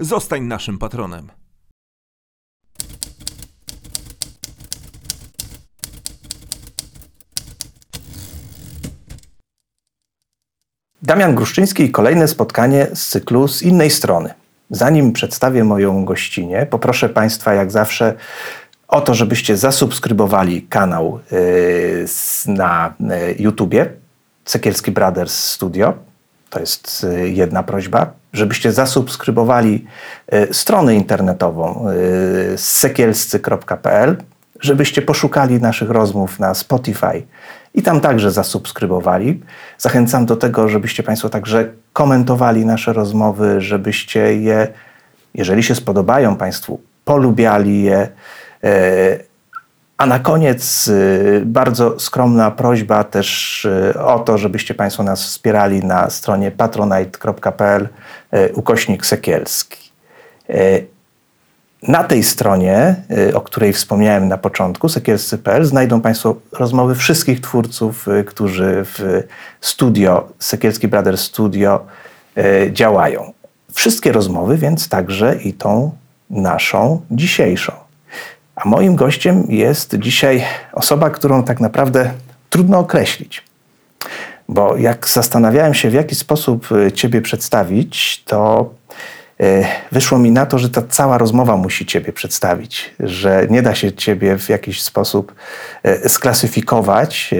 Zostań naszym patronem. Damian Gruszczyński i kolejne spotkanie z cyklu z innej strony. Zanim przedstawię moją gościnę, poproszę Państwa jak zawsze o to, żebyście zasubskrybowali kanał y, na y, YouTubie Sekielski Brothers Studio. To jest y, jedna prośba. Żebyście zasubskrybowali stronę internetową sekielscy.pl, żebyście poszukali naszych rozmów na Spotify i tam także zasubskrybowali. Zachęcam do tego, żebyście Państwo także komentowali nasze rozmowy, żebyście je, jeżeli się spodobają Państwu, polubiali je. A na koniec e, bardzo skromna prośba też e, o to, żebyście Państwo nas wspierali na stronie patronite.pl ukośnik Sekielski. Na tej stronie, o której wspomniałem na początku, sekielscy.pl, znajdą Państwo rozmowy wszystkich twórców, którzy w studio, Sekielski Brothers Studio działają. Wszystkie rozmowy, więc także i tą naszą dzisiejszą. A moim gościem jest dzisiaj osoba, którą tak naprawdę trudno określić. Bo jak zastanawiałem się, w jaki sposób e, Ciebie przedstawić, to e, wyszło mi na to, że ta cała rozmowa musi Ciebie przedstawić, że nie da się Ciebie w jakiś sposób e, sklasyfikować.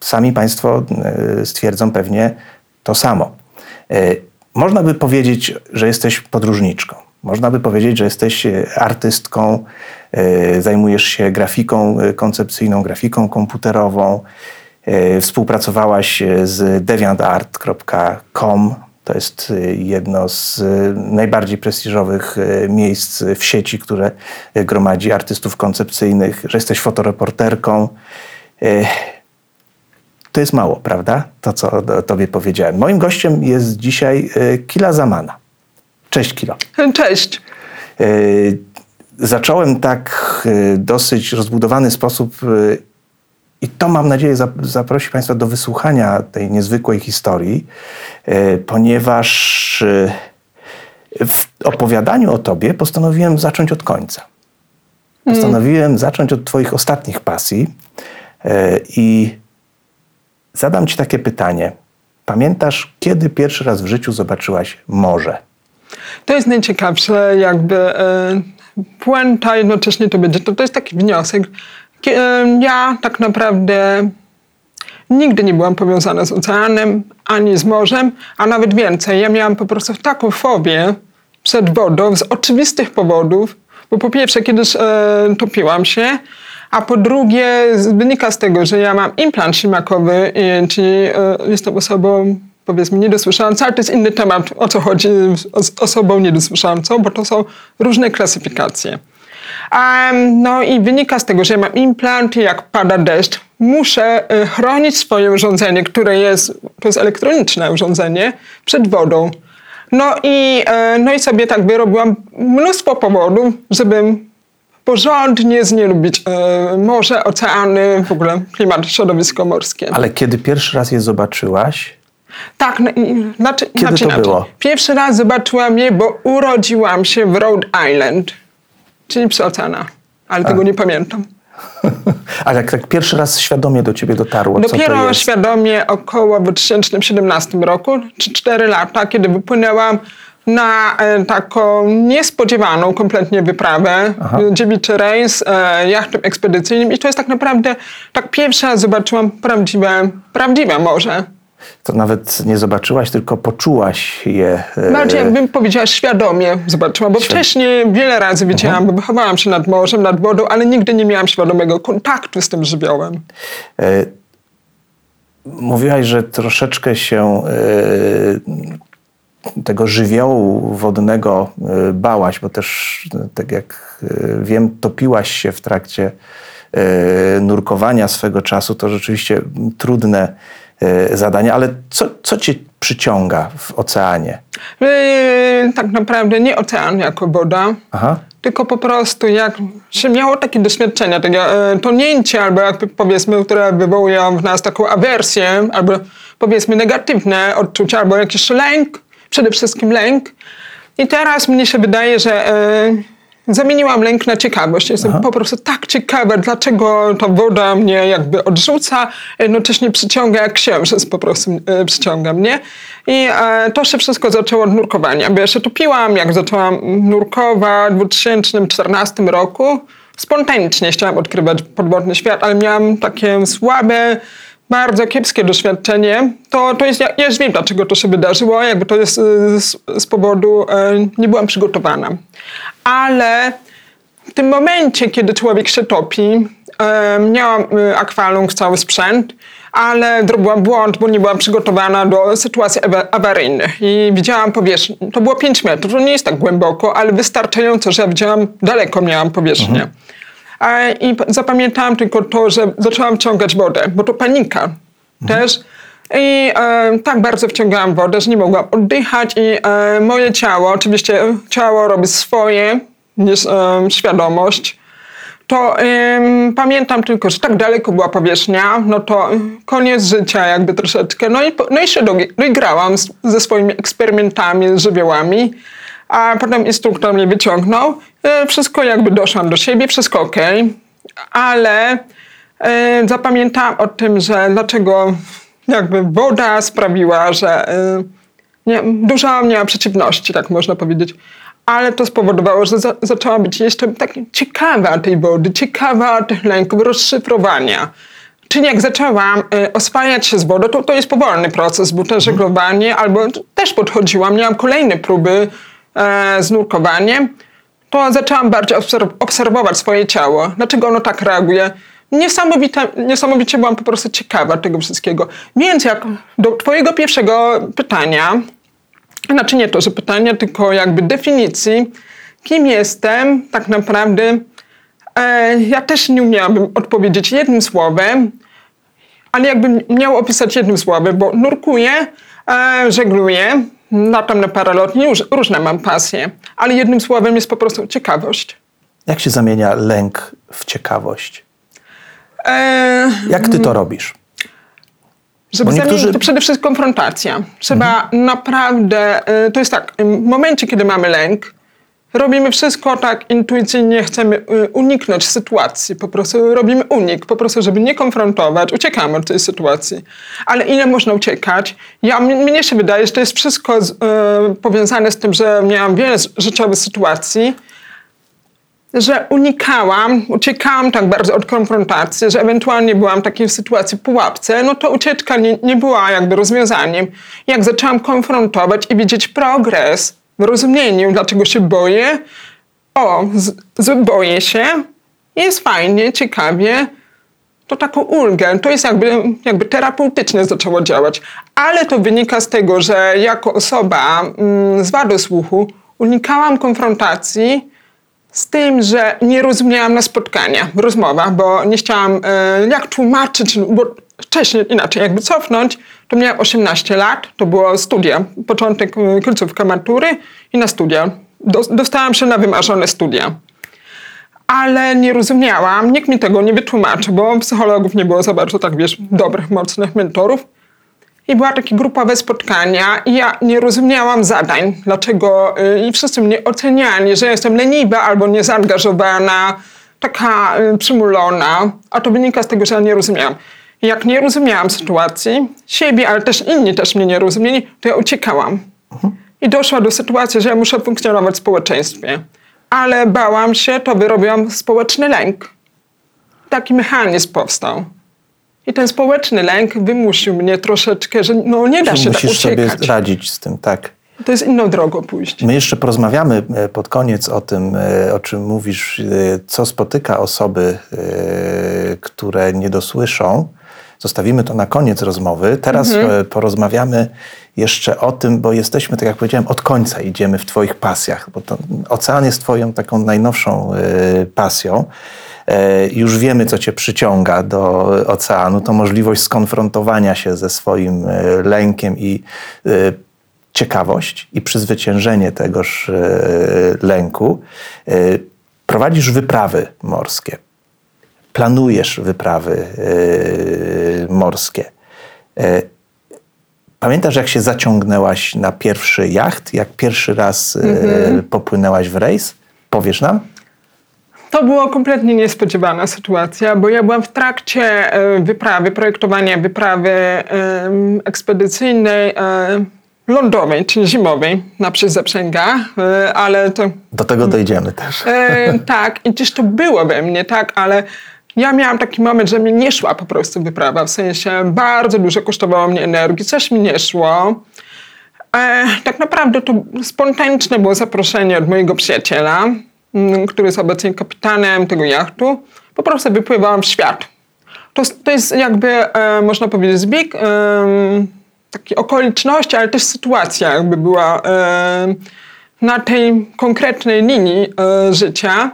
Sami Państwo stwierdzą pewnie to samo. Można by powiedzieć, że jesteś podróżniczką. Można by powiedzieć, że jesteś artystką, E, zajmujesz się grafiką e, koncepcyjną, grafiką komputerową. E, współpracowałaś z deviantart.com. To jest jedno z najbardziej prestiżowych miejsc w sieci, które gromadzi artystów koncepcyjnych, że jesteś fotoreporterką. To jest mało, prawda? To, co tobie powiedziałem. Moim gościem jest dzisiaj Kila Zamana. Cześć, Kilo. Cześć zacząłem tak y, dosyć rozbudowany sposób y, i to mam nadzieję zaprosi Państwa do wysłuchania tej niezwykłej historii, ponieważ w opowiadaniu o Tobie postanowiłem zacząć od końca. Postanowiłem mm. zacząć od Twoich ostatnich pasji i zadam Ci takie pytanie. Pamiętasz, kiedy pierwszy raz w życiu zobaczyłaś morze? To jest najciekawsze, jakby puenta jednocześnie to będzie. To, to jest taki wniosek. Ja tak naprawdę nigdy nie byłam powiązana z oceanem ani z morzem, a nawet więcej. Ja miałam po prostu taką fobię przed wodą z oczywistych powodów, bo po pierwsze kiedyś e, topiłam się, a po drugie wynika z tego, że ja mam implant ślimakowy, czyli e, jestem osobą powiedzmy niedosłyszalca, ale to jest inny temat, o co chodzi z osobą niedosłyszalcą, bo to są różne klasyfikacje. Um, no i wynika z tego, że ja mam implant i jak pada deszcz, muszę y, chronić swoje urządzenie, które jest, to jest elektroniczne urządzenie, przed wodą. No i, y, no i sobie tak wyrobiłam mnóstwo powodów, żeby porządnie znielubić y, morze, oceany, w ogóle klimat, środowisko morskie. Ale kiedy pierwszy raz je zobaczyłaś, tak, znaczy, Kiedy znaczy, to było? Pierwszy raz zobaczyłam je, bo urodziłam się w Rhode Island, czyli przy oceana, ale A. tego nie pamiętam. Ale jak tak pierwszy raz świadomie do ciebie dotarło, Dopiero świadomie około w 2017 roku, czy 4 lata, kiedy wypłynęłam na e, taką niespodziewaną kompletnie wyprawę, Aha. dziewiczy rejs e, jachtem ekspedycyjnym i to jest tak naprawdę, tak pierwszy raz zobaczyłam prawdziwe, prawdziwe morze to nawet nie zobaczyłaś, tylko poczułaś je. E, Bardziej jakbym powiedziała świadomie zobaczyłam, bo wcześniej wiele razy widziałam, mhm. bo wychowałam się nad morzem, nad wodą, ale nigdy nie miałam świadomego kontaktu z tym żywiołem. E, mówiłaś, że troszeczkę się e, tego żywiołu wodnego bałaś, bo też, tak jak wiem, topiłaś się w trakcie nurkowania swego czasu, to rzeczywiście trudne y, zadanie, ale co, co cię przyciąga w oceanie? Yy, tak naprawdę nie ocean jako woda, Aha. tylko po prostu jak się miało takie doświadczenia, takie e, tonięcie albo jakby powiedzmy, które wywołują w nas taką awersję, albo powiedzmy negatywne odczucia, albo jakiś lęk, przede wszystkim lęk. I teraz mnie się wydaje, że e, zamieniłam lęk na ciekawość. Jestem po prostu tak ciekawa, dlaczego ta woda mnie jakby odrzuca, jednocześnie przyciąga jak księżyc po prostu e, przyciąga mnie. I e, to się wszystko zaczęło od nurkowania. Bo ja się topiłam, jak zaczęłam nurkować w 2014 roku. Spontanicznie chciałam odkrywać podwodny świat, ale miałam takie słabe, bardzo kiepskie doświadczenie. To, to jest, ja, ja już wiem, dlaczego to się wydarzyło. Jakby to jest e, z, z powodu, e, nie byłam przygotowana. Ale w tym momencie, kiedy człowiek się topi, miałam e, akwalung, cały sprzęt, ale zrobiłam błąd, bo nie byłam przygotowana do sytuacji awa- awaryjnych. I widziałam powierzchnię. To było 5 metrów, to nie jest tak głęboko, ale wystarczająco, że ja widziałam, daleko miałam powierzchnię. E, I zapamiętałam tylko to, że zaczęłam wciągać wodę, bo to panika też. I e, tak bardzo wciągałam wodę, że nie mogłam oddychać i e, moje ciało, oczywiście ciało robi swoje, jest e, świadomość, to em, pamiętam tylko, że tak daleko była powierzchnia, no to koniec życia jakby troszeczkę. No i, no i się doigrałam z, ze swoimi eksperymentami z żywiołami, a potem instruktor mnie wyciągnął. E, wszystko jakby doszłam do siebie, wszystko ok, ale e, zapamiętałam o tym, że dlaczego jakby woda sprawiła, że e, nie, dużo miała przeciwności, tak można powiedzieć. Ale to spowodowało, że za, zaczęłam być jeszcze tak ciekawa tej wody, ciekawa tych lęków, rozszyfrowania. Czyli jak zaczęłam e, oswajać się z wodą, to, to jest powolny proces, bo to żeglowanie, albo też podchodziłam, miałam kolejne próby e, z nurkowaniem, to zaczęłam bardziej obserw- obserwować swoje ciało. Dlaczego ono tak reaguje? Niesamowite, niesamowicie byłam po prostu ciekawa tego wszystkiego. Więc jak do twojego pierwszego pytania, znaczy nie to, że pytania, tylko jakby definicji, kim jestem tak naprawdę, e, ja też nie umiałabym odpowiedzieć jednym słowem, ale jakbym miał opisać jednym słowem, bo nurkuję, e, żegluję, latam na paralotni, róż, różne mam pasje, ale jednym słowem jest po prostu ciekawość. Jak się zamienia lęk w ciekawość? E, Jak ty to robisz? Żeby Bo niektórzy- zamienić, to przede wszystkim konfrontacja. Trzeba naprawdę, y, to jest tak, w momencie, kiedy mamy lęk, robimy wszystko tak intuicyjnie, chcemy y, uniknąć sytuacji, po prostu robimy unik, po prostu, żeby nie konfrontować, uciekamy od tej sytuacji. Ale ile można uciekać? Ja, mnie się wydaje, że to jest wszystko z, y, powiązane z tym, że miałam wiele życiowych sytuacji, że unikałam, uciekałam tak bardzo od konfrontacji, że ewentualnie byłam w takiej sytuacji pułapce, no to ucieczka nie, nie była jakby rozwiązaniem. Jak zaczęłam konfrontować i widzieć progres w rozumieniu, dlaczego się boję, o, z, z, boję się, jest fajnie, ciekawie, to taką ulgę, to jest jakby, jakby terapeutycznie zaczęło działać. Ale to wynika z tego, że jako osoba mm, z wadą słuchu unikałam konfrontacji z tym, że nie rozumiałam na spotkaniach, w rozmowach, bo nie chciałam e, jak tłumaczyć, bo wcześniej inaczej, jakby cofnąć, to miałam 18 lat, to było studia, początek e, końcówka matury i na studia. Do, dostałam się na wymarzone studia. Ale nie rozumiałam, nikt mi tego nie wytłumaczył, bo psychologów nie było za bardzo tak, wiesz, dobrych, mocnych mentorów. I była takie grupowe spotkania i ja nie rozumiałam zadań, dlaczego y, i wszyscy mnie oceniali, że jestem leniwa albo niezaangażowana, taka y, przymulona, a to wynika z tego, że ja nie rozumiałam. I jak nie rozumiałam sytuacji, siebie, ale też inni też mnie nie rozumieli, to ja uciekałam. I doszła do sytuacji, że ja muszę funkcjonować w społeczeństwie. Ale bałam się, to wyrobiłam społeczny lęk. Taki mechanizm powstał. I ten społeczny lęk wymusił mnie troszeczkę, że no nie da się tak musisz sobie uciekać. radzić z tym, tak. To jest inną drogą pójść. My jeszcze porozmawiamy e, pod koniec o tym, e, o czym mówisz, e, co spotyka osoby, które nie dosłyszą zostawimy to na koniec rozmowy. Teraz e, porozmawiamy jeszcze o tym, bo jesteśmy, tak jak powiedziałem, od końca idziemy w Twoich pasjach, bo to, ocean jest Twoją taką najnowszą pasją. E, Już wiemy, co Cię przyciąga do oceanu. To możliwość skonfrontowania się ze swoim e, lękiem i e, ciekawość i przezwyciężenie tegoż lęku. Prowadzisz wyprawy morskie, planujesz wyprawy morskie. Pamiętasz, jak się zaciągnęłaś na pierwszy jacht, jak pierwszy raz e, popłynęłaś w rejs? Powiesz nam? To była kompletnie niespodziewana sytuacja, bo ja byłam w trakcie e, wyprawy, projektowania wyprawy ekspedycyjnej e, lądowej, czyli zimowej na Przyzaprzęga, e, ale to Do tego dojdziemy też. Tak, i też to było we mnie, tak, ale ja miałam taki moment, że mi nie szła po prostu wyprawa, w sensie bardzo dużo kosztowało mnie energii, coś mi nie szło. Tak naprawdę to spontaniczne było zaproszenie od mojego przyjaciela, który jest obecnie kapitanem tego jachtu. Po prostu wypływałam w świat. To, to jest jakby, e, można powiedzieć, zbieg e, takiej okoliczności, ale też sytuacja jakby była e, na tej konkretnej linii e, życia.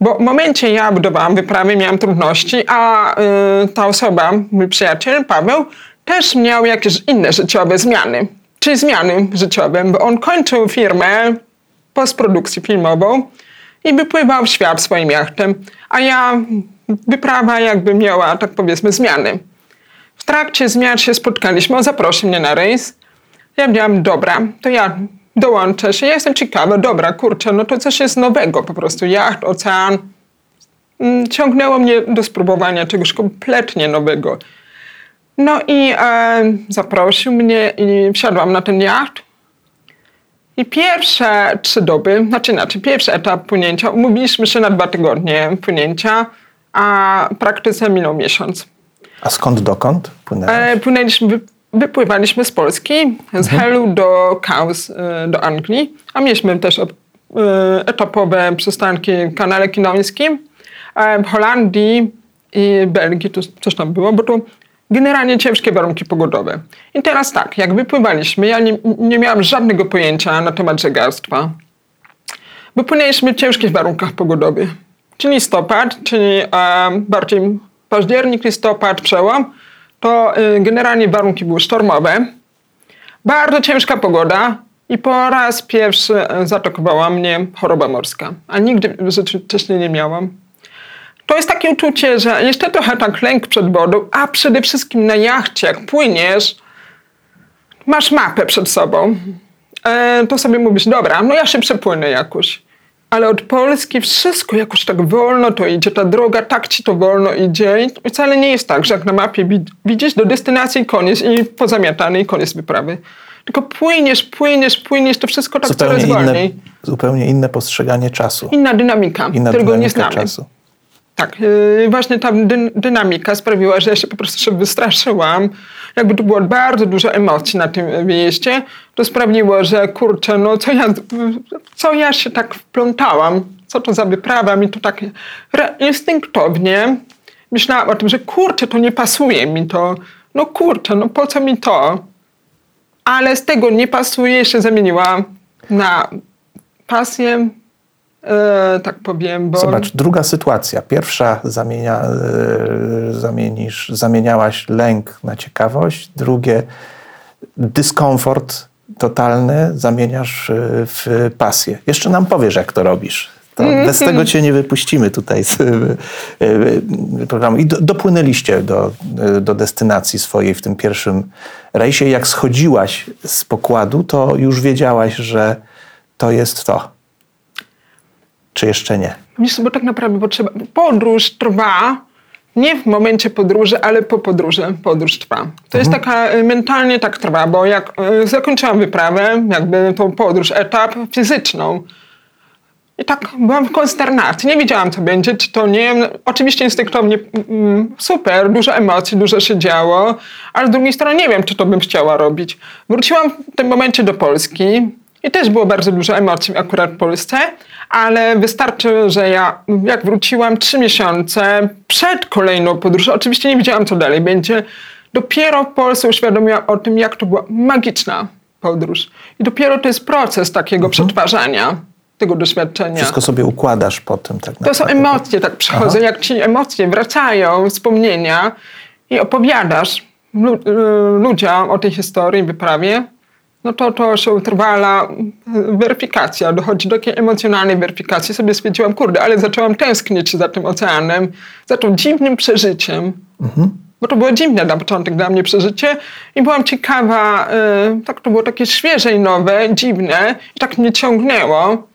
Bo w momencie ja budowałam wyprawy, miałam trudności, a e, ta osoba, mój przyjaciel Paweł, też miał jakieś inne życiowe zmiany. Czyli zmiany życiowe, bo on kończył firmę postprodukcję filmową i wypływał w świat swoim jachtem, a ja wyprawa jakby miała, tak powiedzmy, zmiany. W trakcie zmian się spotkaliśmy, on zaprosił mnie na rejs. Ja powiedziałam, dobra, to ja dołączę się, ja jestem ciekawa, dobra, kurczę, no to coś jest nowego po prostu, jacht, ocean. Mm, Ciągnęło mnie do spróbowania czegoś kompletnie nowego. No i e, zaprosił mnie i wsiadłam na ten jacht. I pierwsze trzy doby, znaczy inaczej, pierwszy etap płynięcia, umówiliśmy się na dwa tygodnie płynięcia, a praktyce minął miesiąc. A skąd dokąd? E, płynęliśmy, wy, wypływaliśmy z Polski, z Helu do Caus, e, do Anglii, a mieliśmy też e, etapowe przystanki w kanale kinońskim, w Holandii i Belgii, to coś tam było, bo to generalnie ciężkie warunki pogodowe. I teraz tak, jak wypływaliśmy, ja nie, nie miałam żadnego pojęcia na temat żeglarstwa. Wypłynęliśmy w ciężkich warunkach pogodowych. Czyli listopad, czyli e, bardziej październik, listopad, przełom, to e, generalnie warunki były sztormowe. Bardzo ciężka pogoda i po raz pierwszy e, zaatakowała mnie choroba morska. A nigdy w życiu wcześniej nie miałam. To jest takie uczucie, że jeszcze trochę tak lęk przed wodą, a przede wszystkim na jachcie, jak płyniesz, masz mapę przed sobą, e, to sobie mówisz, dobra, no ja się przepłynę jakoś. Ale od Polski wszystko jakoś tak wolno to idzie, ta droga tak ci to wolno idzie i wcale nie jest tak, że jak na mapie wid- widzisz do destynacji koniec i pozamiatany i koniec wyprawy. Tylko płyniesz, płyniesz, płyniesz, to wszystko tak zupełnie, coraz inne, wolniej. zupełnie inne postrzeganie czasu. Inna dynamika, Inna którego nie dynamika znamy. czasu. Tak, yy, właśnie ta dy, dynamika sprawiła, że ja się po prostu się wystraszyłam. Jakby tu było bardzo dużo emocji na tym wyjeździe, to sprawiło, że kurczę, no co ja, co ja się tak wplątałam, co to za wyprawa, mi to tak instynktownie myślałam o tym, że kurczę, to nie pasuje mi to, no kurczę, no po co mi to? Ale z tego nie pasuje się zamieniła na pasję, e, tak powiem, bo... Zobacz, druga sytuacja. Pierwsza zamienia, e, zamienisz, zamieniałaś lęk na ciekawość. Drugie, dyskomfort totalny zamieniasz e, w pasję. Jeszcze nam powiesz, jak to robisz. To bez tego cię nie wypuścimy tutaj z e, e, programu. I do, dopłynęliście do, do destynacji swojej w tym pierwszym rejsie. Jak schodziłaś z pokładu, to już wiedziałaś, że to jest to. Czy jeszcze nie? Bo tak naprawdę potrzeba. Podróż trwa nie w momencie podróży, ale po podróży podróż trwa. To jest taka y, mentalnie tak trwa, bo jak y, zakończyłam wyprawę, jakby tą podróż, etap fizyczną. I tak byłam w konsternacji. Nie wiedziałam, co będzie, czy to nie. Oczywiście instynktownie mm, super, dużo emocji, dużo się działo, ale z drugiej strony nie wiem, czy to bym chciała robić. Wróciłam w tym momencie do Polski I też było bardzo dużo emocji akurat w Polsce, ale wystarczy, że ja jak wróciłam trzy miesiące przed kolejną podróżą, oczywiście nie wiedziałam co dalej będzie, dopiero w Polsce uświadomiłam o tym, jak to była magiczna podróż. I dopiero to jest proces takiego przetwarzania tego doświadczenia. Wszystko sobie układasz po tym tak To są naprawdę. emocje, tak przychodzą, jak ci emocje wracają, wspomnienia i opowiadasz lu- y, ludziom o tej historii, wyprawie, no to to się utrwala weryfikacja, dochodzi do takiej emocjonalnej weryfikacji. Sobie stwierdziłam, kurde, ale zaczęłam tęsknić za tym oceanem, za tym dziwnym przeżyciem. Bo to było dziwne na początek dla mnie przeżycie i byłam ciekawa, y, tak to było takie świeże i nowe, dziwne i tak mnie ciągnęło.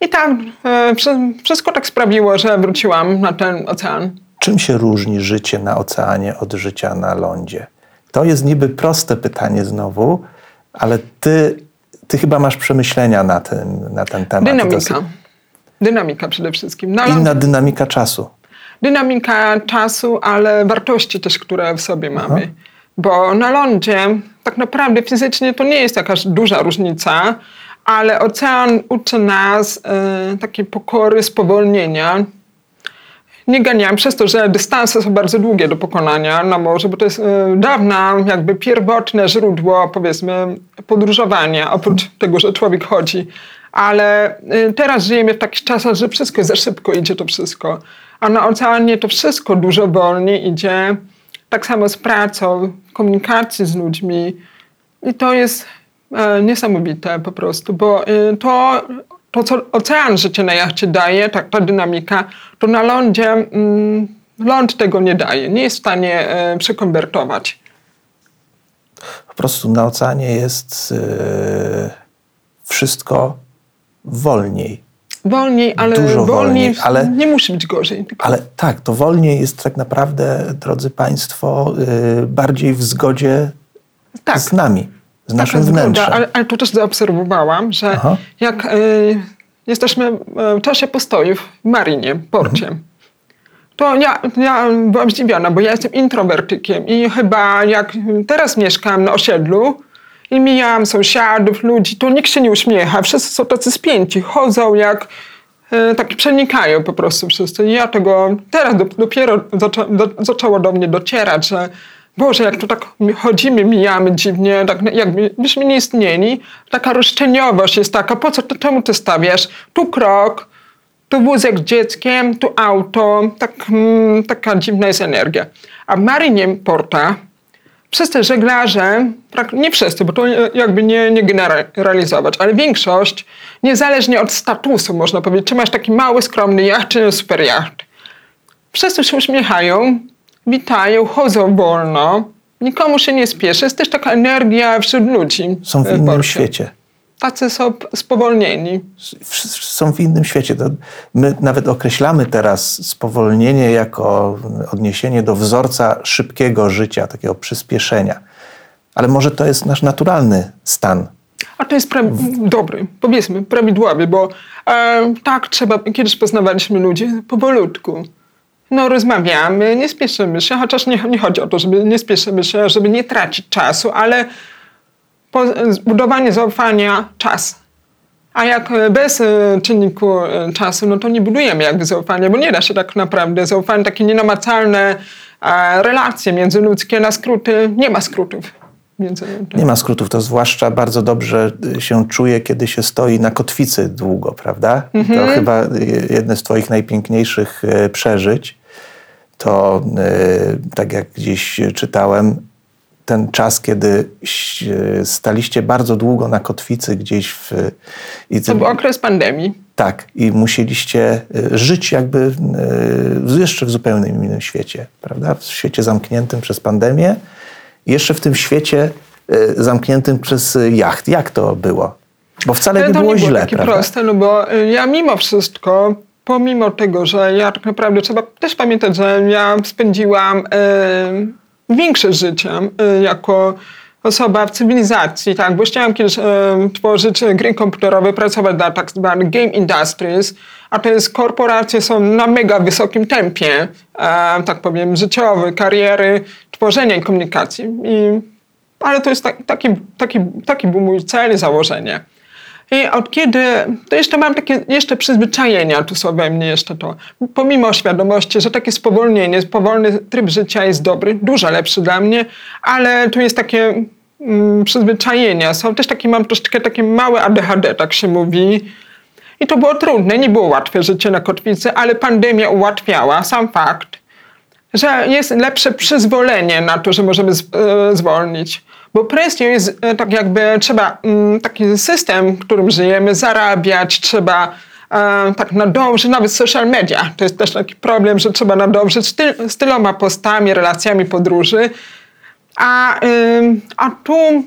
I tak, e, wszy- wszystko tak sprawiło, że wróciłam na ten ocean. Czym się różni życie na oceanie od życia na lądzie? To jest niby proste pytanie znowu, ale ty, ty chyba masz przemyślenia na ten, na ten temat. Dynamika. Dynamika przede wszystkim. Ląd- Inna dynamika czasu. Dynamika czasu, ale wartości też, które w sobie mamy. Bo na lądzie tak naprawdę fizycznie to nie jest jakaś duża różnica, ale ocean uczy nas e, takiej pokory, spowolnienia. Nie ganiam przez to, że dystanse są bardzo długie do pokonania na morzu, bo to jest e, dawna, jakby pierwotne źródło, powiedzmy, podróżowania, oprócz tego, że człowiek chodzi. Ale e, teraz żyjemy w takich czasach, że wszystko za szybko idzie to wszystko. A na oceanie to wszystko dużo wolniej idzie. Tak samo z pracą, komunikacji z ludźmi. I to jest e, niesamowite po prostu, bo to, to, co ocean życie na jachcie daje, ta, ta dynamika, to na lądzie mm, ląd tego nie daje. Nie jest w stanie e, przekonwertować. Po prostu na oceanie jest e, wszystko wolniej. Wolniej, ale Dużo wolniej, wolniej, ale- nie musi być gorzej. Tylko Ale tak, to wolniej jest tak naprawdę, drodzy Państwo, e, bardziej w zgodzie tak, z nami, z taka naszym zgoda, wnętrzem. ale, ale to też zaobserwowałam, że Aha. jak e, jesteśmy e, w czasie postojów w marinie, w porcie, Mhm. to ja, ja byłam zdziwiona, bo ja jestem introwertykiem i chyba jak teraz mieszkam na osiedlu i mijałam sąsiadów, ludzi, to nikt się nie uśmiecha, wszyscy są tacy spięci, chodzą jak e, tak przenikają po prostu wszyscy. I ja tego teraz do, dopiero zaczą, do, zaczęło do mnie docierać, że Boże, jak tu tak chodzimy, mijamy dziwnie, tak jakbyśmy nie istnieli. Taka roszczeniowość jest taka, po co, to, czemu ty stawiasz? Tu krok, tu wózek z dzieckiem, tu auto, tak, mm, taka dziwna jest energia. A w Marynie Porta wszyscy żeglarze, nie wszyscy, bo to jakby nie, nie generalizować, ale większość, niezależnie od statusu można powiedzieć, czy masz taki mały, skromny jacht, czy super jacht. Wszyscy się uśmiechają, witają, chodzą wolno, nikomu się nie spieszy. Jest też taka energia wśród ludzi. Są w innym porcie. świecie. Tacy są spowolnieni. w- są w innym świecie. To my nawet określamy teraz spowolnienie jako odniesienie do wzorca szybkiego życia, takiego przyspieszenia. Ale może to jest nasz naturalny stan. A to jest pra- dobry, powiedzmy, prawidłowy, bo e, tak trzeba, kiedyś poznawaliśmy ludzi powolutku. No rozmawiamy, nie spieszymy się, chociaż nie, nie chodzi o to, żeby nie spieszymy się, żeby nie tracić czasu, ale po, zbudowanie zaufania czas. A jak e, bez e, czynniku e, czasu, no to nie budujemy jakby zaufania, bo nie da się tak naprawdę zaufanie, takie nienamacalne e, relacje międzyludzkie na skróty, nie ma skrótów. Między, Nie ma skrótów, to zwłaszcza bardzo dobrze y, się czuje, kiedy się stoi na kotwicy długo, prawda? To chyba y, jedne z Twoich najpiękniejszych przeżyć. To, y, tak jak gdzieś czytałem, ten czas, kiedy staliście bardzo długo na kotwicy gdzieś w. I To był okres pandemii. Tak, i musieliście y, żyć jakby y, jeszcze w zupełnie innym świecie, prawda? W świecie zamkniętym przez pandemię, jeszcze w tym świecie zamkniętym przez jacht. Jak to było? Bo wcale Ale nie to było nie było źle, takie prawda? proste, no bo ja mimo wszystko, pomimo tego, że ja tak naprawdę trzeba też pamiętać, że ja spędziłam y, większe życie y, jako osoba w cywilizacji, tak, bo chciałam kiedyś y, tworzyć gry komputerowe, pracować dla tak zwanych game industries, a to jest korporacje są na mega wysokim tempie, e, tak powiem, życiowy, kariery, tworzenia i komunikacji. I ale to jest tak, taki, taki, taki był mój cel i założenie. I od kiedy, to jeszcze mam takie jeszcze przyzwyczajenia, tu są we mnie jeszcze to, pomimo świadomości, że takie spowolnienie, powolny tryb życia jest dobry, dużo lepszy dla mnie, ale tu jest takie mm, przyzwyczajenia, są też takie, mam troszeczkę takie małe ADHD, tak się mówi. I to było trudne, nie było łatwe życie na kotwicy, ale pandemia ułatwiała, sam fakt, że jest lepsze przyzwolenie na to, że możemy z, e, zwolnić. Bo presją jest e, tak jakby trzeba mm, taki system, w którym żyjemy, zarabiać, trzeba e, tak nadążyć, nawet social media. To jest też taki problem, że trzeba nadążyć z, ty, z tyloma postami, relacjami podróży. A, a tu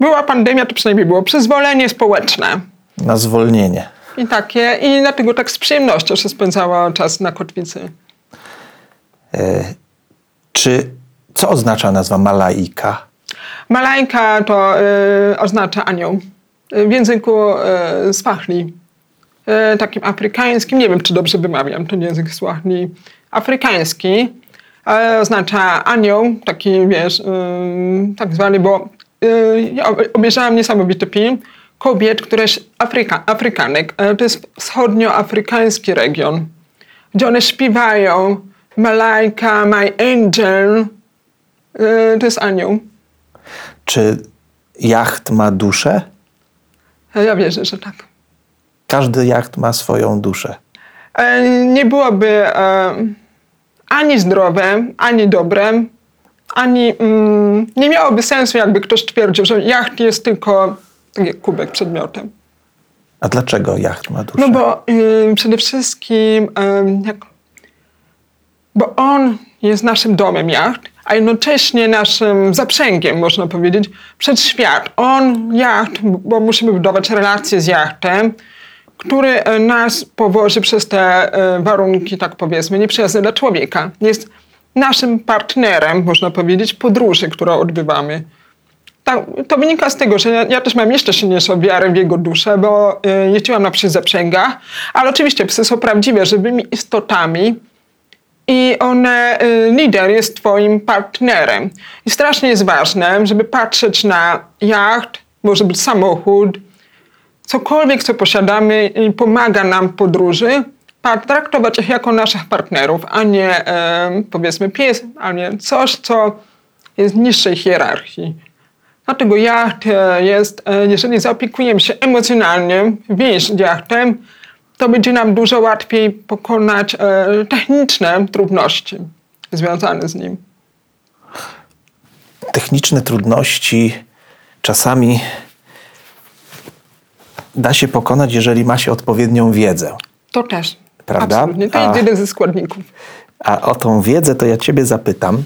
była pandemia, to przynajmniej było przyzwolenie społeczne. Na zwolnienie. I takie, i dlatego tak z przyjemnością się spędzała czas na kotwicy. Czy co oznacza nazwa Malaika? Malajka to y, oznacza anioł. Y, W języku y, swahli, takim afrykańskim, nie wiem czy dobrze wymawiam ten język swahli, afrykański, oznacza anioł, taki wiesz, tak zwany, bo ja ob- obejrzałam niesamowity film kobiet, które Afryka, Afrykanek, to jest wschodnioafrykański region, gdzie one śpiewają Malajka, my angel, to jest anioł. Czy jacht ma duszę? Ja wierzę, że tak. Każdy jacht ma swoją duszę. E, Nie byłoby e, ani zdrowe, ani dobre, ani mm, nie miałoby sensu, jakby ktoś twierdził, że jacht jest tylko tak jak kubek przedmiotem. A dlaczego jacht ma duszę? No bo y, przede wszystkim, em, jak, bo on jest naszym domem jacht, a jednocześnie naszym zaprzęgiem, można powiedzieć, przed świat. On, jacht, bo musimy budować relacje z jachtem, który e, nas powoży przez te e, warunki, tak powiedzmy, nieprzyjazne dla człowieka. Jest naszym partnerem, można powiedzieć, podróży, którą odbywamy. Tak, to wynika z tego, że ja, ja też mam jeszcze silniejszą wiarę w jego duszę, bo y, jeździłam na przy zaprzęgach, ale oczywiście psy są prawdziwie żywymi istotami i one, y, lider jest twoim partnerem. I strasznie jest ważne, żeby patrzeć na jacht, może być samochód, cokolwiek, co posiadamy i pomaga nam w podróży, traktować ich jako naszych partnerów, a nie powiedzmy pies, a nie coś, co jest niższej hierarchii. Dlatego jacht e, jest, e, jeżeli zaopiekujemy się emocjonalnie więź jachtem, to będzie nam dużo łatwiej pokonać e, techniczne trudności związane z nim. Techniczne trudności czasami da się pokonać, jeżeli ma się odpowiednią wiedzę. To też. Prawda? Absolutnie. To A- jest jeden ze składników. A o tą wiedzę to ja ciebie zapytam.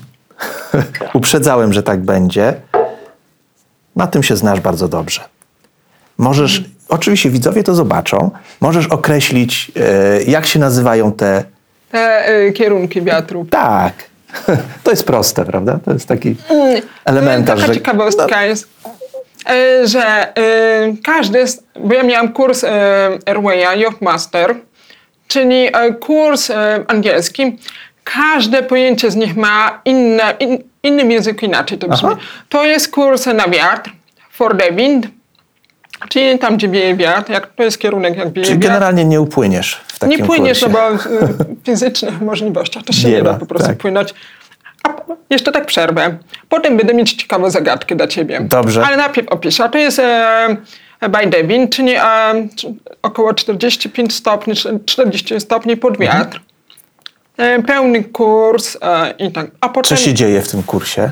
Uprzedzałem, że tak będzie. Na tym się znasz bardzo dobrze. Możesz, oczywiście widzowie to zobaczą, możesz określić, e, jak się nazywają te. Te e, kierunki wiatru. Tak. To jest proste, prawda? To jest taki elementarz. Taka że- ciekawostka jest, e, że e, każdy, bo ja miałam kurs e, Airwaya, Yacht Master, czyli e, kurs e, angielski. Każde pojęcie z nich ma inne, in, innym języku inaczej to brzmi. Aha. To jest kurs na wiatr, for the wind, czyli tam, gdzie wieje wiatr, jak, to jest kierunek, jak wieje Czyli wiatr. generalnie nie upłyniesz w takim Nie płyniesz, no kursie. bo y, fizycznych możliwościach to się Nie da po prostu tak. płynąć. A jeszcze tak przerwę. Potem będę mieć ciekawą zagadkę dla ciebie. Dobrze. Ale najpierw opiszę. A to jest e, by wind, czyli e, około 45 stopni, 40 stopni pod Mhm. wiatr. E, pełny kurs e, i tak. A potem, Co się dzieje w tym kursie?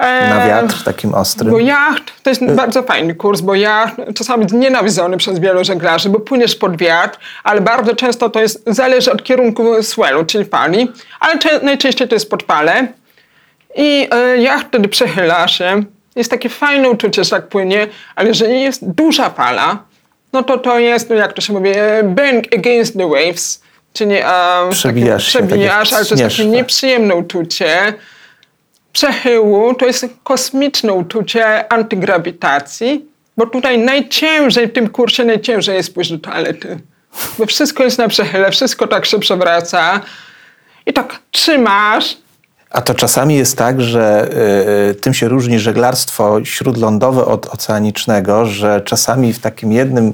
Na wiatr takim ostrym? Bo jacht to jest bardzo fajny kurs, bo jacht czasami nienawidzony przez wielu żeglarzy, bo płyniesz pod wiatr, ale bardzo często to jest, zależy od kierunku swellu, czyli fali, ale cze- najczęściej to jest pod falę. I e, jacht wtedy przechyla się. Jest takie fajne uczucie, że tak płynie, ale jeżeli jest duża fala, no to to jest, no jak to się mówi, e, bang against the waves, czyli e, Przebijasz się, takie, tak jak przebijasz, ale to jest takie tak. nieprzyjemne uczucie przechyłu to jest kosmiczne uczucie antygrawitacji, bo tutaj najciężej w tym kursie, najciężej jest pójść do toalety. Bo wszystko jest na przechyle, wszystko tak się przewraca i tak trzymasz. A to czasami jest tak, że y, tym się różni żeglarstwo śródlądowe od oceanicznego, że czasami w takim jednym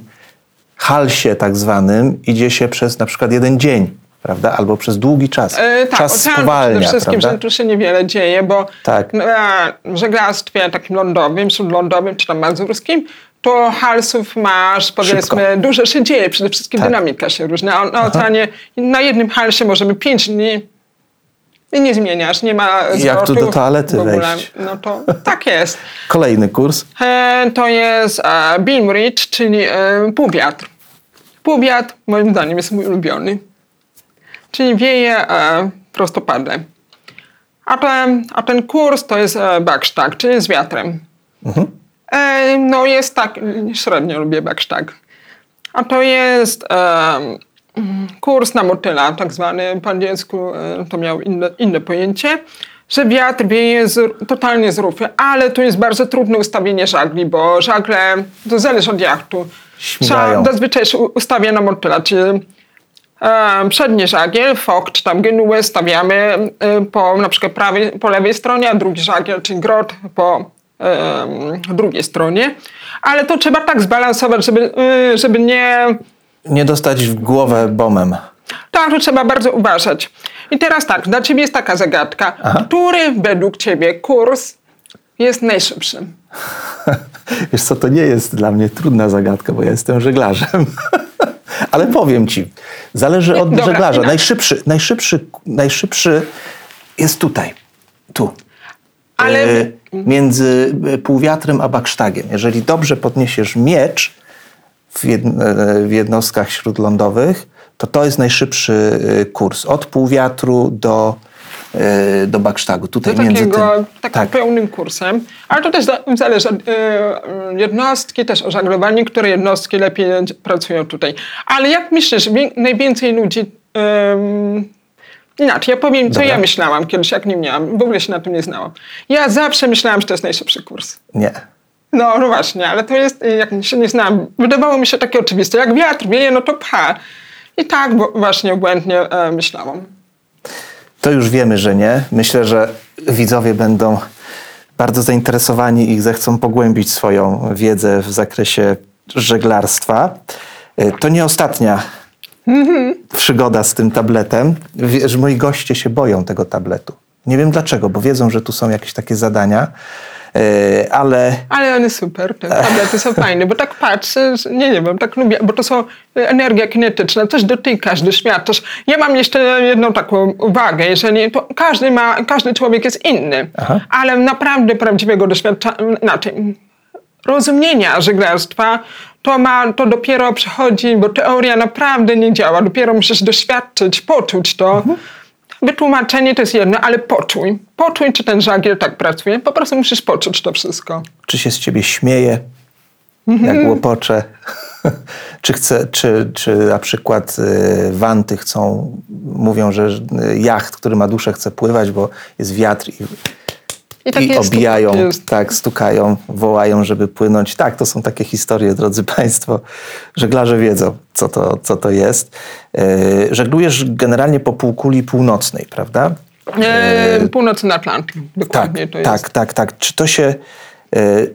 halsie tak zwanym idzie się przez na przykład jeden dzień, prawda? Albo przez długi czas. E, tak, czas spowalnia, przede wszystkim, prawda? że tu się niewiele dzieje, bo Tak. na żeglarstwie takim lądowym, śródlądowym czy tam mazurskim, to halsów masz, powiedzmy, dużo się dzieje, przede wszystkim Tak. dynamika się różni. A na oceanie na jednym halsie możemy pięć dni i nie zmieniasz, nie ma Jak tu do toalety w wejść? No to tak jest. Kolejny kurs. E, to jest e, beam reach, czyli e, półwiatr. Półwiatr moim zdaniem jest mój ulubiony. Czyli wieje e, prostopadle. A ten, a ten kurs to jest e, backstack, czyli z wiatrem. E, no jest tak, średnio lubię backstack. A to jest e, kurs na motyla, tak zwany po angielsku, e, to miał inne, inne pojęcie, że wiatr wieje z, totalnie z rufy, ale tu jest bardzo trudne ustawienie żagli, bo żagle, to zależy od jachtu. Śmigają. Trzeba zazwyczaj ustawia na motyla, czyli e, przedni żagiel, fok czy tam genuę stawiamy po na przykład prawej, po lewej stronie, a drugi żagiel, czyli grot po drugiej stronie. Ale to trzeba tak zbalansować, żeby, e, żeby nie... Nie dostać w głowę bombem. Tak, to trzeba bardzo uważać. I teraz tak, dla ciebie jest taka zagadka. Który według ciebie kurs jest najszybszy? Wiesz co, to nie jest dla mnie trudna zagadka, bo ja jestem żeglarzem. Ale powiem ci, zależy od Dobra, żeglarza. Najszybszy, najszybszy, najszybszy jest tutaj, tu. Ale E, między e, półwiatrem a baksztagiem. Jeżeli dobrze podniesiesz miecz w, e, w jednostkach śródlądowych, to to jest najszybszy e, kurs. Od półwiatru do, do baksztagu. Tutaj między takiego, tym. takim Tak. pełnym kursem. Ale to też za- zależy od e, jednostki, też o żaglowaniu, które jednostki lepiej pracują tutaj. Ale jak myślisz, najwięcej ludzi... em, Inaczej, ja powiem, co Dobra. ja myślałam kiedyś, jak nie miałam. W ogóle się na tym nie znałam. Ja zawsze myślałam, że to jest najszybszy kurs. Nie. No, no właśnie, ale to jest, jak się nie znam, wydawało mi się takie oczywiste. Jak wiatr wieje, no to pcha. I tak właśnie błędnie e, myślałam. To już wiemy, że nie. Myślę, że widzowie będą bardzo zainteresowani i zechcą pogłębić swoją wiedzę w zakresie żeglarstwa. Y, To nie ostatnia przygoda z tym tabletem. Wiesz, moi goście się boją tego tabletu. Nie wiem dlaczego, bo wiedzą, że tu są jakieś takie zadania, ale Ale one super, te tablety są fajne, bo tak patrzę, że- nie, nie wiem, tak lubię, bo to są energia kinetyczna, coś dotykasz, doświadczasz. Ja mam jeszcze jedną taką uwagę, jeżeli to każdy ma, każdy człowiek jest inny, Aha. ale naprawdę prawdziwego doświadczenia, znaczy rozumienia żeglarstwa, to, ma, to dopiero przychodzi, bo teoria naprawdę nie działa. Dopiero musisz doświadczyć, poczuć to. Wytłumaczenie to jest jedno, ale poczuj. Poczuj, czy ten żagiel tak pracuje. Po prostu musisz poczuć to wszystko. czy się z ciebie śmieje, jak łopocze, czy, chce, czy, czy na przykład y, wanty chcą, mówią, że y, jacht, który ma duszę, chce pływać, bo jest wiatr i, I tak i obijają, tak tak, stukają, wołają, żeby płynąć. Tak, to są takie historie, drodzy Państwo. Żeglarze wiedzą, co to, co to jest. Y, żeglujesz generalnie po półkuli północnej, prawda? E, Północny Atlantyk, dokładnie Tak, to jest. tak, tak, tak. Czy to się. y,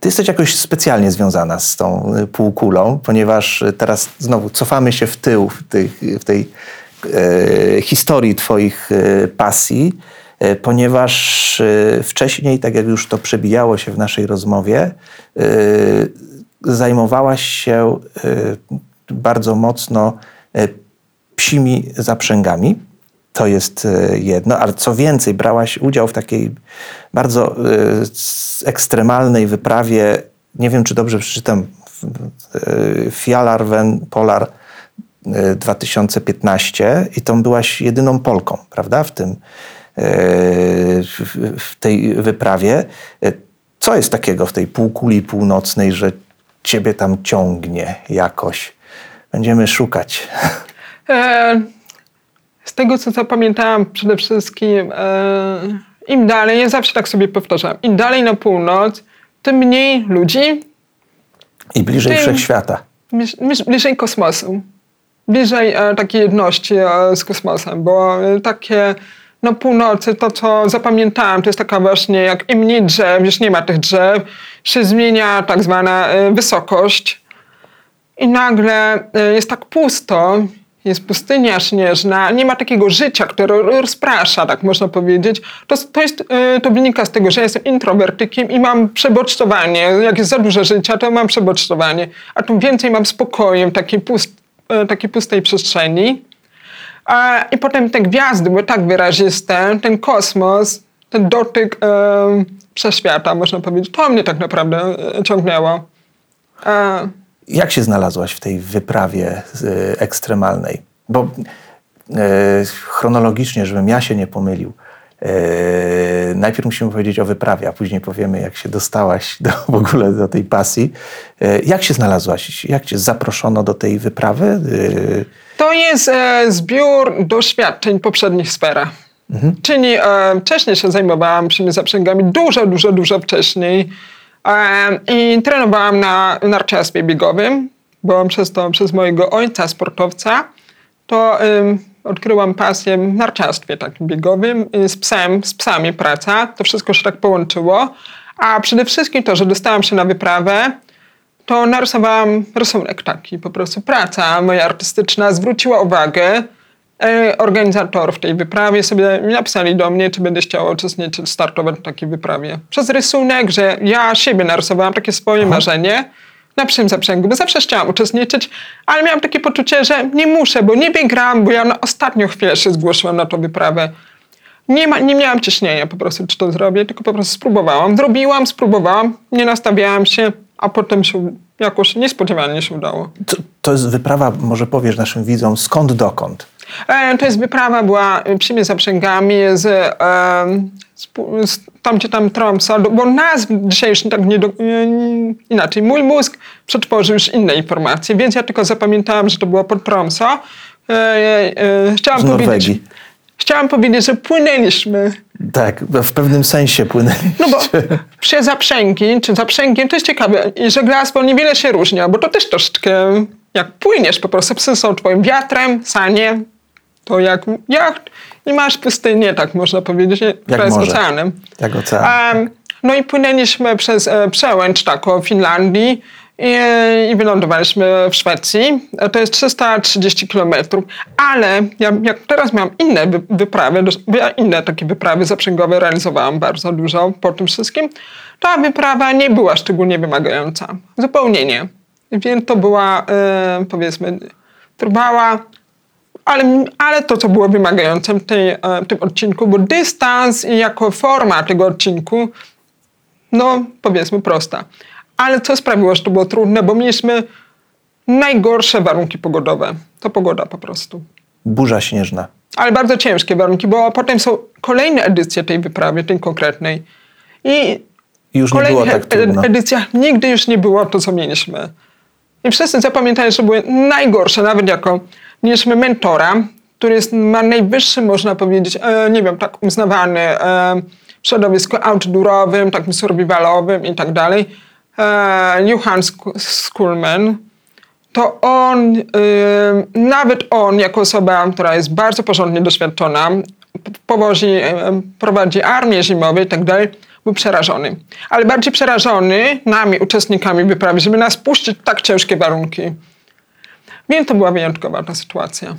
Ty jesteś jakoś specjalnie związana z tą półkulą, ponieważ teraz znowu cofamy się w tył w tej, w tej historii Twoich pasji, ponieważ e, wcześniej, tak jak już to przebijało się w naszej rozmowie, e, zajmowałaś się e, bardzo mocno e, psimi zaprzęgami. To jest e, jedno, ale co więcej, brałaś udział w takiej bardzo e, ekstremalnej wyprawie, nie wiem czy dobrze przeczytam, e, Fjalarven Polar e, 2015 i tą byłaś jedyną Polką, prawda, w tym, e, w, w tej wyprawie. E, Co jest takiego w tej półkuli północnej, że ciebie tam ciągnie jakoś? Będziemy szukać. E, z tego, co zapamiętałam przede wszystkim, e, im dalej, ja zawsze tak sobie powtarzam, im dalej na północ, tym mniej ludzi, I bliżej Tym- wszechświata. bliż- bliż- bliżej kosmosu. Bliżej e, takiej jedności e, z kosmosem, bo e, takie na północy to, co zapamiętałam, to jest taka właśnie, jak im mniej drzew, już nie ma tych drzew, się zmienia tak zwana e, wysokość. i nagle y, jest tak pusto, jest pustynia śnieżna, nie ma takiego życia, które rozprasza, tak można powiedzieć. To, to, jest, y, to wynika z tego, że jestem introwertykiem i mam przebodźcowanie. Jak jest za dużo życia, to mam przebodźcowanie. A tu więcej mam spokoju, takiej, pust, y, takiej pustej przestrzeni. I potem te gwiazdy były tak wyraziste, ten kosmos, ten dotyk e, wszechświata, można powiedzieć. To mnie tak naprawdę e, ciągnęło. E, Jak się znalazłaś w tej wyprawie y, ekstremalnej? Bo y, chronologicznie, żebym ja się nie pomylił, najpierw musimy powiedzieć o wyprawie, a później powiemy, jak się dostałaś do, w ogóle do tej pasji. Y, jak się znalazłaś? Jak cię zaproszono do tej wyprawy? Y, To jest e, zbiór doświadczeń poprzednich sferach. Czyli e, wcześniej się zajmowałam przymi zaprzęgami, dużo, dużo, dużo wcześniej. E, I trenowałam na narciarstwie biegowym, bo przez to, przez mojego ojca, sportowca, to odkryłam pasję w narciarstwie takim biegowym, y, z psem, z psami praca. To wszystko się tak połączyło. A przede wszystkim to, że dostałam się na wyprawę, to narysowałam rysunek taki, po prostu praca moja artystyczna zwróciła uwagę e, organizatorów tej wyprawie sobie napisali do mnie, czy będę chciała uczestniczyć, startować w takiej wyprawie. Przez rysunek, że ja siebie narysowałam, takie swoje marzenie na psim zaprzęgu, bo zawsze chciałam uczestniczyć, ale miałam takie poczucie, że nie muszę, bo nie wygram, bo ja na ostatnią chwilę się zgłosiłam na tą wyprawę. Nie, ma, nie miałam ciśnienia po prostu, czy to zrobię, tylko po prostu spróbowałam. Zrobiłam, spróbowałam, nie nastawiałam się, a potem się jakoś niespodziewanie się udało. to, to jest wyprawa, może powiesz naszym widzom, skąd dokąd? E, to jest wyprawa, była e, przyjmie zaprzęgami z, e, z, pu- z tam, gdzie tam Tromsa, do- bo nazw dzisiaj już tak nie do, e, inaczej. Mój mózg przetworzył już inne informacje, więc ja tylko zapamiętałam, że to było pod. E, e, chciałam Z powiedzieć, Norwegii. chciałam powiedzieć, że płynęliśmy. Tak, w pewnym sensie płynęliście. No bo przy zaprzęgi, czy zaprzęgiem, to jest ciekawe, i żeglarstwo niewiele się różni, bo to też troszeczkę, jak płyniesz po prostu, psy są twoim wiatrem, sanie, to jak jacht i masz pustynię, tak można powiedzieć, która jest morze. oceanem. Jak ocean. Em, no i płynęliśmy przez e, przełęcz taką Finlandii i, i wylądowaliśmy w Szwecji. E, To jest 330 kilometrów, ale ja, jak teraz mam inne wy, wyprawy, ja inne takie wyprawy zaprzęgowe realizowałam bardzo dużo po tym wszystkim, ta wyprawa nie była szczególnie wymagająca. Zupełnie nie. Więc to była, e, powiedzmy, trwała ale, ale to, co było wymagające w, tej, e, w tym odcinku, bo dystans i jako forma tego odcinku, no powiedzmy prosta. Ale co sprawiło, że to było trudne, bo mieliśmy najgorsze warunki pogodowe. To pogoda po prostu. Burza śnieżna. Ale bardzo ciężkie warunki, bo potem są kolejne edycje tej wyprawy, tej konkretnej. I już nie było tak trudno. edy- edycjach nigdy już nie było to, co mieliśmy. I wszyscy zapamiętali, że były najgorsze, nawet jako mieliśmy mentora, który jest, ma najwyższy, można powiedzieć, e, nie wiem, tak uznawany e, w środowisku outdoorowym, takim survivalowym i tak dalej. E, Skulman. To on, y, nawet on, jako osoba, która jest bardzo porządnie doświadczona, powozi, y, prowadzi armię zimową i tak dalej, był przerażony. Ale bardziej przerażony nami, uczestnikami wyprawy, żeby nas puścić w tak ciężkie warunki. Więc to była wyjątkowa ta sytuacja.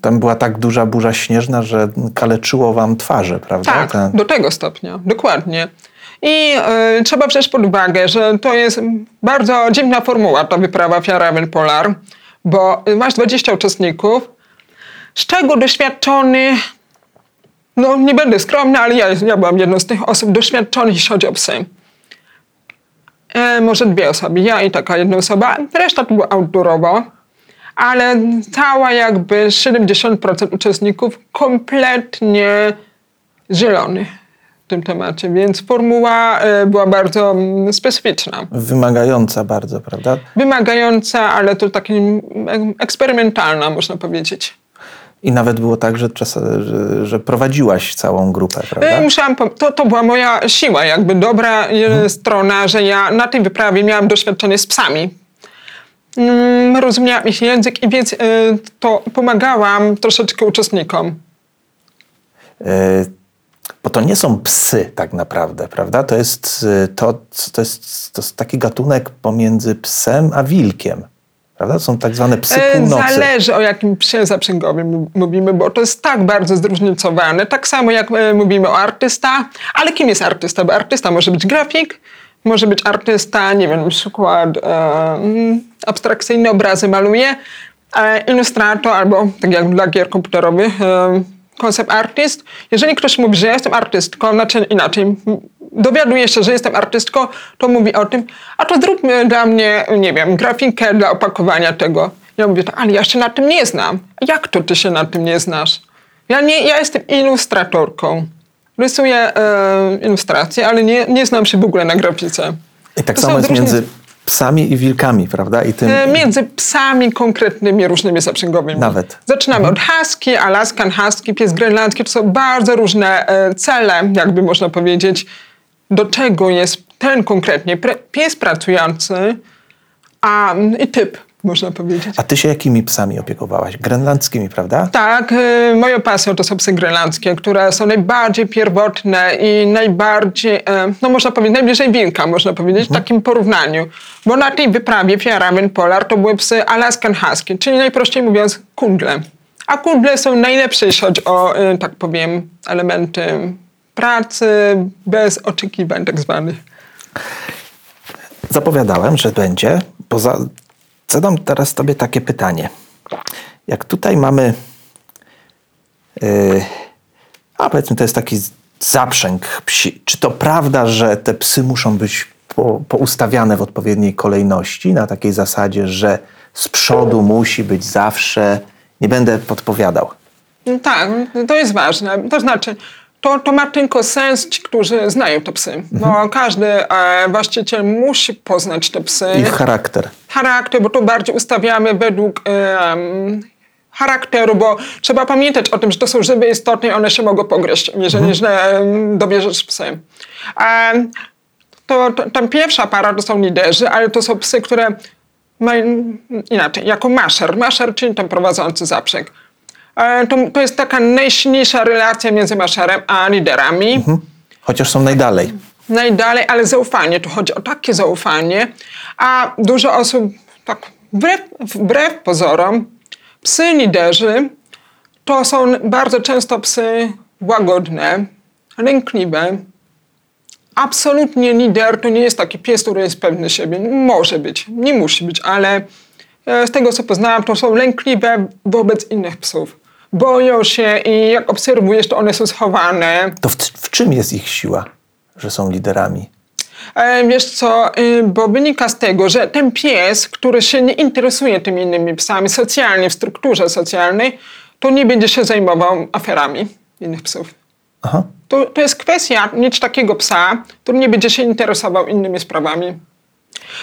Tam była tak duża burza śnieżna, że kaleczyło wam twarze, prawda? Tak, Ten- do tego stopnia, dokładnie. I y, trzeba wziąć pod uwagę, że to jest bardzo dziwna formuła, ta wyprawa Fjaraven Polar, bo masz 20 uczestników, z czego doświadczony, no nie będę skromny, ale ja, ja byłam jedną z tych osób doświadczonych, jeśli chodzi o psy. E, może dwie osoby, ja i taka jedna osoba, reszta to było outdoorowo, ale cała jakby 70% uczestników kompletnie zielony w tym temacie, więc formuła e, była bardzo mm, specyficzna. Wymagająca bardzo, prawda? Wymagająca, ale to taki mm, eksperymentalna, można powiedzieć. I nawet było tak, że, czas, że, że prowadziłaś całą grupę, prawda? E, Musiałam, to, to była moja siła, jakby dobra e, strona, że ja na tej wyprawie miałam doświadczenie z psami. Mm, Rozumiałam ich język i więc e, to pomagałam troszeczkę uczestnikom. E, Bo to nie są psy tak naprawdę, prawda? To jest, e, to, to jest, to jest taki gatunek pomiędzy psem a wilkiem, prawda? Są tak zwane psy północy. Zależy o jakim psie zaprzęgowym mówimy, bo to jest tak bardzo zróżnicowane. Tak samo jak mówimy o artysta, ale kim jest artysta? Bo artysta może być grafik, może być artysta, nie wiem, na przykład e, mm, abstrakcyjne obrazy maluje, e, ilustrator albo tak jak dla gier komputerowych, e, concept artist. Jeżeli ktoś mówi, że ja jestem artystką, znaczy inaczej, dowiaduje się, że jestem artystką, to mówi o tym, a to zróbmy dla mnie, nie wiem, grafikę dla opakowania tego. Ja mówię, ale ja się na tym nie znam. Jak to ty się na tym nie znasz? Ja, nie, ja jestem ilustratorką. Rysuję e, ilustracje, ale nie, nie znam się w ogóle na grafice. I tak To samo jest między psami i wilkami, prawda? I tym, E, Między psami konkretnymi różnymi zaprzęgowymi. Nawet. Zaczynamy od husky, alaskan husky, pies grenlandzki. To są bardzo różne e, cele, jakby można powiedzieć, do czego jest ten konkretnie pies pracujący a, i typ, można powiedzieć. A ty się jakimi psami opiekowałaś? Grenlandzkimi, prawda? Tak, y, moją pasją to są psy grenlandzkie, które są najbardziej pierwotne i najbardziej, e, no można powiedzieć, najbliżej wilka, można powiedzieć, w takim porównaniu. Bo na tej wyprawie Fjaramen Polar to były psy Alaskan Husky, czyli najprościej mówiąc kundle. A kundle są najlepsze, jeśli chodzi o, y, tak powiem, elementy pracy bez oczekiwań tak zwanych. Zapowiadałem, że będzie. Poza... Zadam teraz tobie takie pytanie. Jak tutaj mamy. Yy, a powiedzmy, to jest taki zaprzęg psi. Czy to prawda, że te psy muszą być po, poustawiane w odpowiedniej kolejności, na takiej zasadzie, że z przodu musi być zawsze. Nie będę podpowiadał. Tak, to jest ważne. To znaczy, to, to ma tylko sens ci, którzy znają te psy. Bo każdy e, właściciel musi poznać te psy. Ich charakter. Charakter, bo tu bardziej ustawiamy według e, charakteru, bo trzeba pamiętać o tym, że to są żywe istoty i one się mogą pogryźć, jeżeli źle em, dobierzesz psy. Em, to, to, tam pierwsza para to są liderzy, ale to są psy, które mają inaczej, jako maszer. Maszer, czyli ten prowadzący zaprzęg. E, To, to jest taka najsilniejsza relacja między maszerem a liderami. Chociaż są najdalej. Najdalej, ale zaufanie. Tu chodzi o takie zaufanie. A dużo osób, tak wbrew, wbrew pozorom, psy liderzy to są bardzo często psy łagodne, lękliwe. Absolutnie lider to nie jest taki pies, który jest pewny siebie. Może być, nie musi być, ale e, z tego co poznałam, to są lękliwe wobec innych psów. Boją się i jak obserwujesz, to one są schowane. To w, w czym jest ich siła, że są liderami? E, Wiesz co, y, bo wynika z tego, że ten pies, który się nie interesuje tymi innymi psami socjalnie, w strukturze socjalnej, to nie będzie się zajmował aferami innych psów. Aha. To, to jest kwestia mieć takiego psa, który nie będzie się interesował innymi sprawami.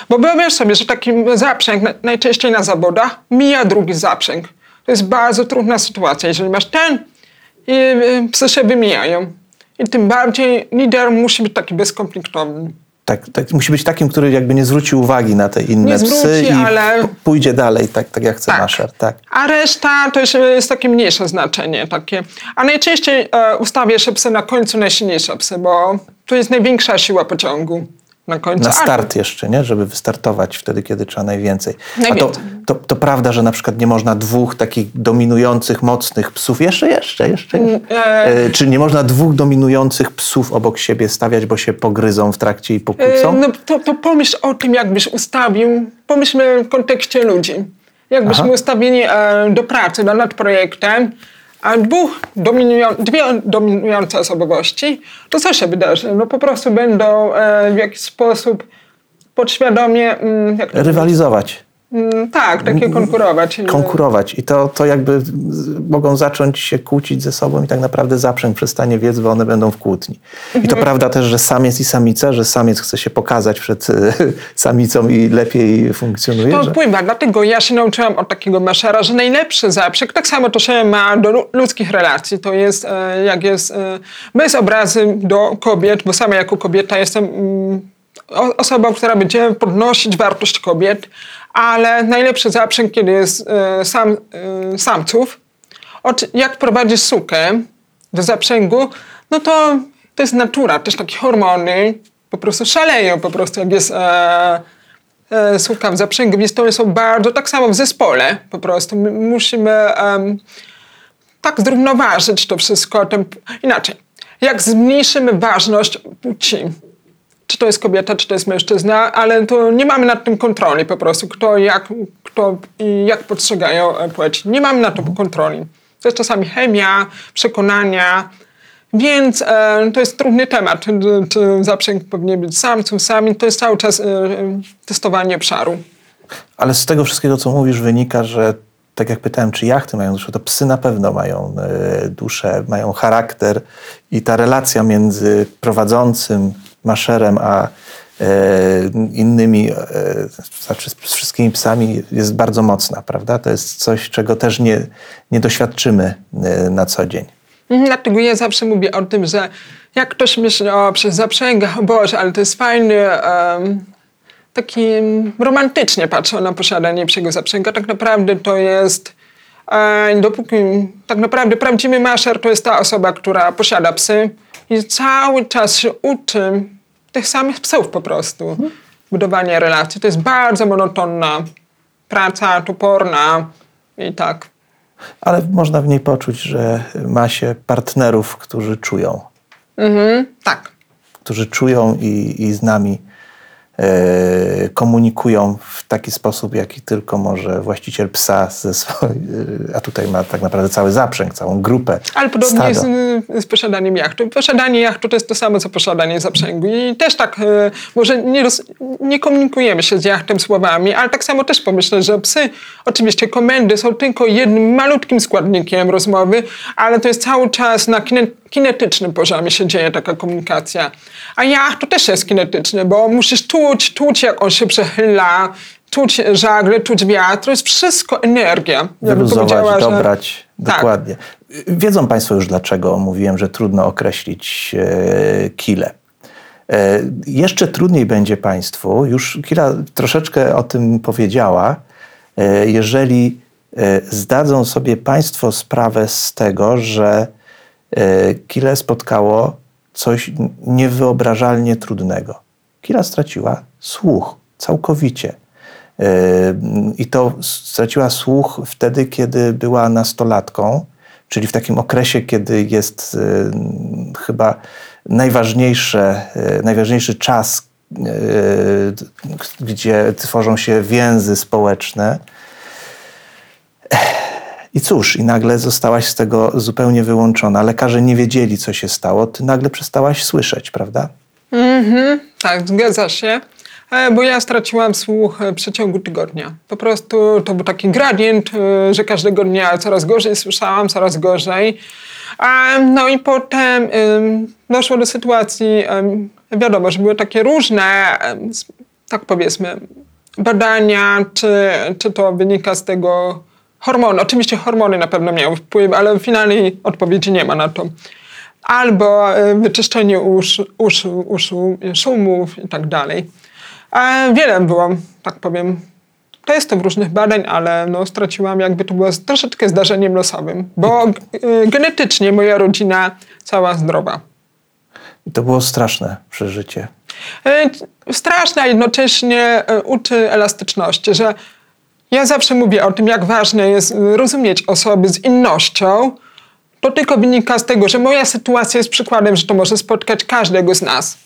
Bo wyobraź sobie, że taki zaprzęg na- najczęściej na zawodach mija drugi zaprzęg. To jest bardzo trudna sytuacja. Jeżeli masz ten y, psy się wymijają. I tym bardziej lider musi być taki bezkonfliktowy. Tak, tak, musi być takim, który jakby nie zwróci uwagi na te inne Nie psy zwróci, i ale- pójdzie dalej, tak, tak jak chce Tak. Tak. A reszta to już jest takie mniejsze znaczenie. Takie. A najczęściej e, ustawia się psy na końcu najsilniejsze psy, bo to jest największa siła pociągu na końcu. Na start jeszcze, nie? żeby wystartować wtedy, kiedy trzeba najwięcej. A to, Najwięcej. to, to prawda, że na przykład nie można dwóch takich dominujących, mocnych psów, jeszcze, jeszcze, jeszcze. E, czy nie można dwóch dominujących psów obok siebie stawiać, bo się pogryzą w trakcie i E, pokłócą? No to, to pomyśl o tym, jakbyś ustawił, pomyślmy w kontekście ludzi. Jakbyśmy Aha. ustawili e, do pracy nad, projektem, dwóch dominują, dwie dominujące osobowości, to co się wydarzy? No po prostu będą e, w jakiś sposób podświadomie, mm, jak Rywalizować. Mm, Tak, takie konkurować. konkurować i to, to jakby mogą zacząć się kłócić ze sobą i tak naprawdę zaprzęg przestanie wiedz, bo one będą w kłótni. I Mhm. to prawda też, że samiec i samica, że samiec chce się pokazać przed e, samicą i lepiej funkcjonuje. To że... wpływa, dlatego ja się nauczyłam od takiego maszera, że najlepszy zaprzęg, tak samo to się ma do lu- ludzkich relacji, to jest e, jak jest e, bez obrazy do kobiet, bo sama jako kobieta jestem mm, osobą, która będzie podnosić wartość kobiet, ale najlepszy zaprzęg, kiedy jest e, sam, e, samców, od, jak prowadzisz sukę do zaprzęgu, no to to jest natura, też takie hormony po prostu szaleją po prostu, jak jest e, e, słucham zaprzęgu, więc to są bardzo, tak samo w zespole po prostu. My musimy em, tak zrównoważyć to wszystko. Inaczej, jak zmniejszymy ważność płci, czy to jest kobieta, czy to jest mężczyzna, ale to nie mamy nad tym kontroli po prostu, kto jak, kto jak postrzegają e, płeć. Nie mamy na to kontroli. To jest czasami chemia, przekonania, więc e, to jest trudny temat, czy, czy zaprzęg powinien być samców, sami. To jest cały czas e, testowanie obszaru. Ale z tego wszystkiego, co mówisz, wynika, że tak jak pytałem, czy jachty mają duszę, to psy na pewno mają e, duszę, mają charakter i ta relacja między prowadzącym maszerem a e, innymi, e, znaczy z wszystkimi psami jest bardzo mocna, prawda? To jest coś, czego też nie, nie doświadczymy e, na co dzień. Mhm, Dlatego ja zawsze mówię o tym, że jak ktoś myśli o zaprzęgach, Boże, ale to jest fajny, em, taki romantycznie patrzą na posiadanie psiego zaprzęga. Tak naprawdę to jest, dopóki tak naprawdę prawdziwy maszerz to jest ta osoba, która posiada psy i cały czas się uczy tych samych psów po prostu. Budowanie relacji. To jest bardzo monotonna praca, toporna i tak. Ale można w niej poczuć, że ma się partnerów, którzy czują. Mhm, tak. którzy czują i, i z nami e, komunikują w taki sposób, jaki tylko może właściciel psa, ze swoj, e, a tutaj ma tak naprawdę cały zaprzęg, całą grupę. Ale podobnie stado. jest z posiadaniem jachtu. Posiadanie jachtu to jest to samo, co posiadanie zaprzęgu. I też tak, y, może nie, roz, nie komunikujemy się z jachtem słowami, ale tak samo też pomyślę, że psy, oczywiście komendy są tylko jednym malutkim składnikiem rozmowy, ale to jest cały czas na kine, kinetycznym poziomie się dzieje taka komunikacja. A jacht to też jest kinetyczny, bo musisz czuć, czuć jak on się przechyla, czuć żagle, czuć wiatr. To jest wszystko energia. Ja Wyluzować, powiedziała, że- dobrać. Tak. Wiedzą Państwo już dlaczego mówiłem, że trudno określić e, kile. E, jeszcze trudniej będzie Państwu, już Kila troszeczkę o tym powiedziała, e, jeżeli zdadzą sobie Państwo sprawę z tego, że Kile spotkało coś niewyobrażalnie trudnego. Kila straciła słuch całkowicie. I to straciła słuch wtedy, kiedy była nastolatką, czyli w takim okresie, kiedy jest yy, chyba najważniejsze, yy, najważniejszy czas, yy, gdzie tworzą się więzy społeczne. I cóż, i nagle zostałaś z tego zupełnie wyłączona. Lekarze nie wiedzieli, co się stało. Ty nagle przestałaś słyszeć, prawda? Mhm, tak, zgadza się. E, Bo ja straciłam słuch e, w przeciągu tygodnia. Po prostu to był taki gradient, e, że każdego dnia coraz gorzej słyszałam, coraz gorzej. No i potem em, doszło do sytuacji, wiadomo, że były takie różne, tak powiedzmy, badania, czy, czy to wynika z tego hormonu. Oczywiście hormony na pewno miały wpływ, ale finalnej odpowiedzi nie ma na to albo wyczyszczenie uszu, uszu, uszu szumów i tak dalej. E, Wiele było, tak powiem, testów różnych badań, ale no, straciłam jakby to było z- troszeczkę zdarzeniem losowym, bo e, genetycznie moja rodzina cała zdrowa. I to było straszne przeżycie. E, Straszne, a jednocześnie e, uczy elastyczności, że ja zawsze mówię o tym, jak ważne jest rozumieć osoby z innością. To tylko wynika z tego, że moja sytuacja jest przykładem, że to może spotkać każdego z nas.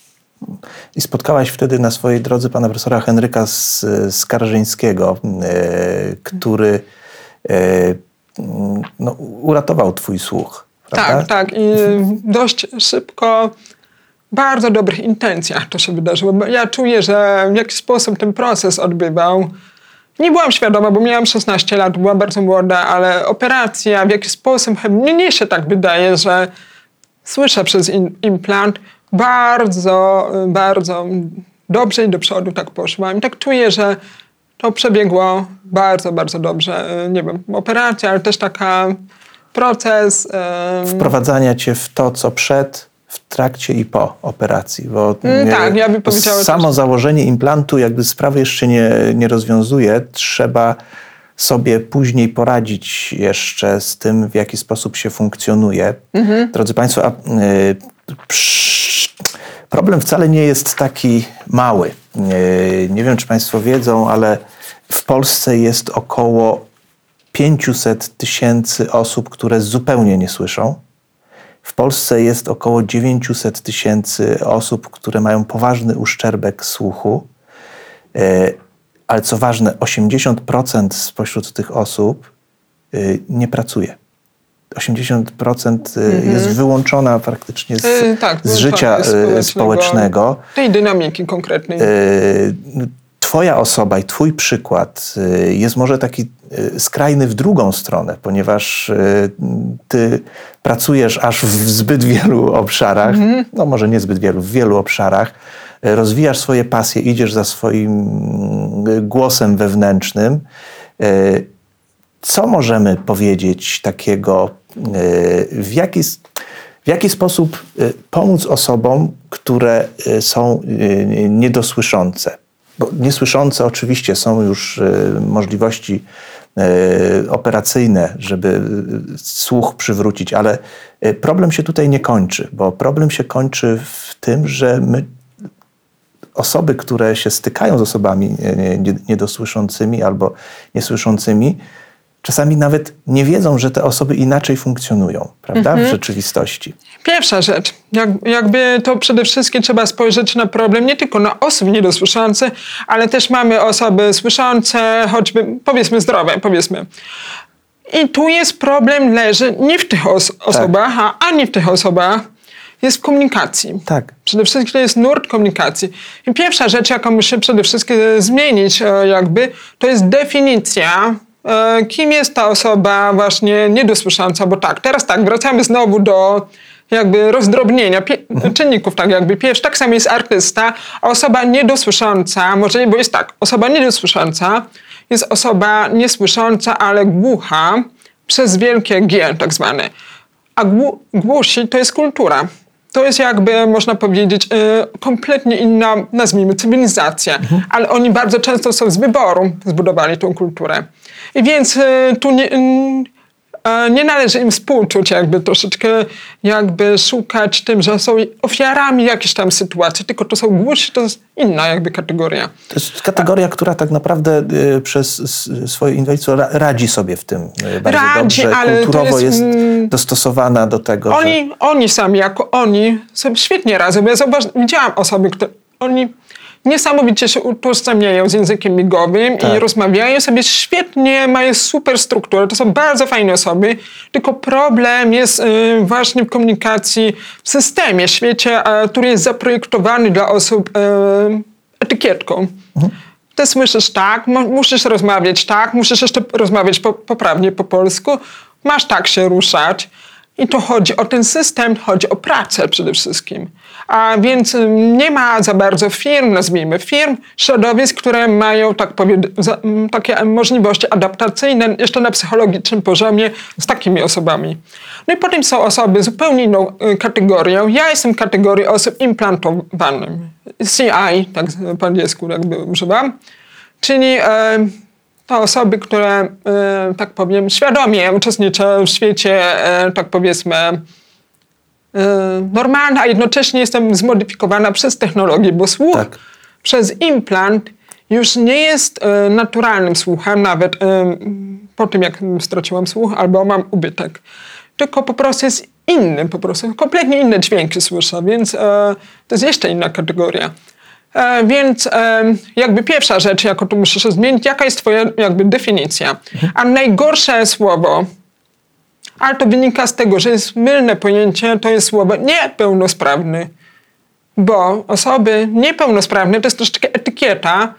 I spotkałaś wtedy na swojej drodze pana profesora Henryka Skarżyńskiego, e, który e, no, uratował twój słuch. Prawda? Tak, tak. I dość szybko, bardzo dobrych intencjach to się wydarzyło. Bo ja czuję, że w jakiś sposób ten proces odbywał. Nie byłam świadoma, bo miałam 16 lat, byłam bardzo młoda, ale operacja w jakiś sposób, mnie nie się tak wydaje, że słyszę przez implant, bardzo, bardzo dobrze i do przodu tak poszłam. I tak czuję, że to przebiegło bardzo, bardzo dobrze. Nie wiem, operacja, ale też taka proces. Wprowadzania cię w to, co przed, w trakcie i po operacji. Bo Mm, nie- tak, ja bym powiedziała Samo też- założenie implantu jakby sprawy jeszcze nie, nie rozwiązuje. Trzeba sobie później poradzić jeszcze z tym, w jaki sposób się funkcjonuje. Mhm. Drodzy Państwo, a, y, psz- Problem wcale nie jest taki mały. Nie, wiem, czy Państwo wiedzą, ale w Polsce jest około 500 tysięcy osób, które zupełnie nie słyszą. W Polsce jest około 900 tysięcy osób, które mają poważny uszczerbek słuchu. E, Ale co ważne, 80% spośród tych osób y, nie pracuje. 80% y, jest wyłączona praktycznie z, E, tak, z wyłączona życia jest y, społecznego. społecznego. Tej dynamiki konkretnej. Twoja osoba i Twój przykład y, jest może taki y, skrajny w drugą stronę, ponieważ y, Ty pracujesz aż w zbyt wielu obszarach, no może nie zbyt wielu, w wielu obszarach, y, rozwijasz swoje pasje, idziesz za swoim y, głosem wewnętrznym. Y, Co możemy powiedzieć takiego, y, w jaki, w jaki sposób y, pomóc osobom, które y, są niedosłyszące? Bo niesłyszące oczywiście są już możliwości operacyjne, żeby słuch przywrócić, ale problem się tutaj nie kończy, bo problem się kończy w tym, że my osoby, które się stykają z osobami nie- nie- niedosłyszącymi albo niesłyszącymi, czasami nawet nie wiedzą, że te osoby inaczej funkcjonują, prawda, w rzeczywistości. Pierwsza rzecz, jak, jakby to przede wszystkim trzeba spojrzeć na problem nie tylko na osoby niedosłyszące, ale też mamy osoby słyszące, choćby powiedzmy zdrowe, powiedzmy. I tu jest problem leży nie w tych os- osobach, a ani w tych osobach, jest w komunikacji. Tak. Przede wszystkim to jest nurt komunikacji. I pierwsza rzecz, jaką muszę przede wszystkim zmienić, e, jakby, to jest definicja, kim jest ta osoba właśnie niedosłysząca, bo tak, teraz tak, wracamy znowu do jakby rozdrobnienia pie- czynników, tak jakby. Pierwszy, tak samo jest artysta, a osoba niedosłysząca, może, bo jest tak, osoba niedosłysząca jest osoba niesłysząca, ale głucha przez wielkie G, tak zwane. A głu- głusi to jest kultura. To jest jakby, można powiedzieć, e, kompletnie inna, nazwijmy, cywilizacja. Ale oni bardzo często są z wyboru zbudowali tą kulturę. I więc e, tu nie, e, nie należy im współczuć, jakby troszeczkę jakby szukać tym, że są ofiarami jakiejś tam sytuacji, tylko to są głusi, to jest inna jakby kategoria. To jest kategoria, która tak naprawdę y, przez swoje inwalidztwo ra- radzi sobie w tym y, bardzo Radzi, dobrze. ale Kulturowo jest, jest, mm, dostosowana do tego, że... Oni, oni sami, jako oni, sobie świetnie radzą. Ja zauważ, widziałam osoby, które oni niesamowicie się utożsamiają z językiem migowym i Tak. rozmawiają sobie świetnie, mają super strukturę. To są bardzo fajne osoby, tylko problem jest y, właśnie w komunikacji w systemie, świecie, a, który jest zaprojektowany dla osób y, etykietką. Ty słyszysz tak, mu- musisz rozmawiać tak, musisz jeszcze rozmawiać po, poprawnie po polsku, masz tak się ruszać. I to chodzi o ten system, chodzi o pracę przede wszystkim. A więc ym, nie ma za bardzo firm, nazwijmy firm, środowisk, które mają tak ym, takie możliwości adaptacyjne jeszcze na psychologicznym poziomie z takimi osobami. No i potem są osoby zupełnie inną y, kategorią. Ja jestem kategorii osób implantowanych. CI, tak po angielsku jakby używam. Czyli to osoby, które, e, tak powiem, świadomie uczestniczą w świecie, e, tak powiedzmy, e, normalna, a jednocześnie jestem zmodyfikowana przez technologię, bo słuch Tak. przez implant już nie jest naturalnym słuchem, nawet po tym, jak straciłam słuch albo mam ubytek. Tylko po prostu jest innym, po prostu kompletnie inne dźwięki słyszę, więc to jest jeszcze inna kategoria. E, więc e, jakby pierwsza rzecz, jaką tu muszę się zmienić, jaka jest twoja jakby definicja. A najgorsze słowo, ale to wynika z tego, że jest mylne pojęcie, to jest słowo niepełnosprawny. Bo osoby niepełnosprawne to jest troszeczkę etykieta.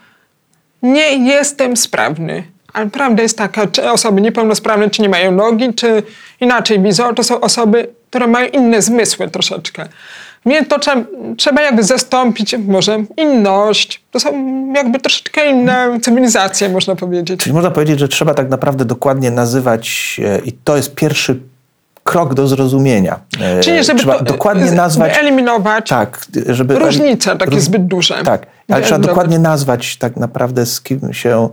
Nie jestem sprawny. Ale prawda jest taka, czy osoby niepełnosprawne, czy nie mają nogi, czy inaczej widzą, to są osoby, które mają inne zmysły troszeczkę. Więc to trzeba, trzeba jakby zastąpić może inność. To są jakby troszeczkę inne cywilizacje, można powiedzieć. Czyli można powiedzieć, że trzeba tak naprawdę dokładnie nazywać e, i to jest pierwszy krok do zrozumienia. E, Czyli żeby trzeba to, dokładnie nazwać... wyeliminować Tak, żeby... różnice takie róż- zbyt duże. Tak, ale trzeba dokładnie nazwać tak naprawdę z kim się...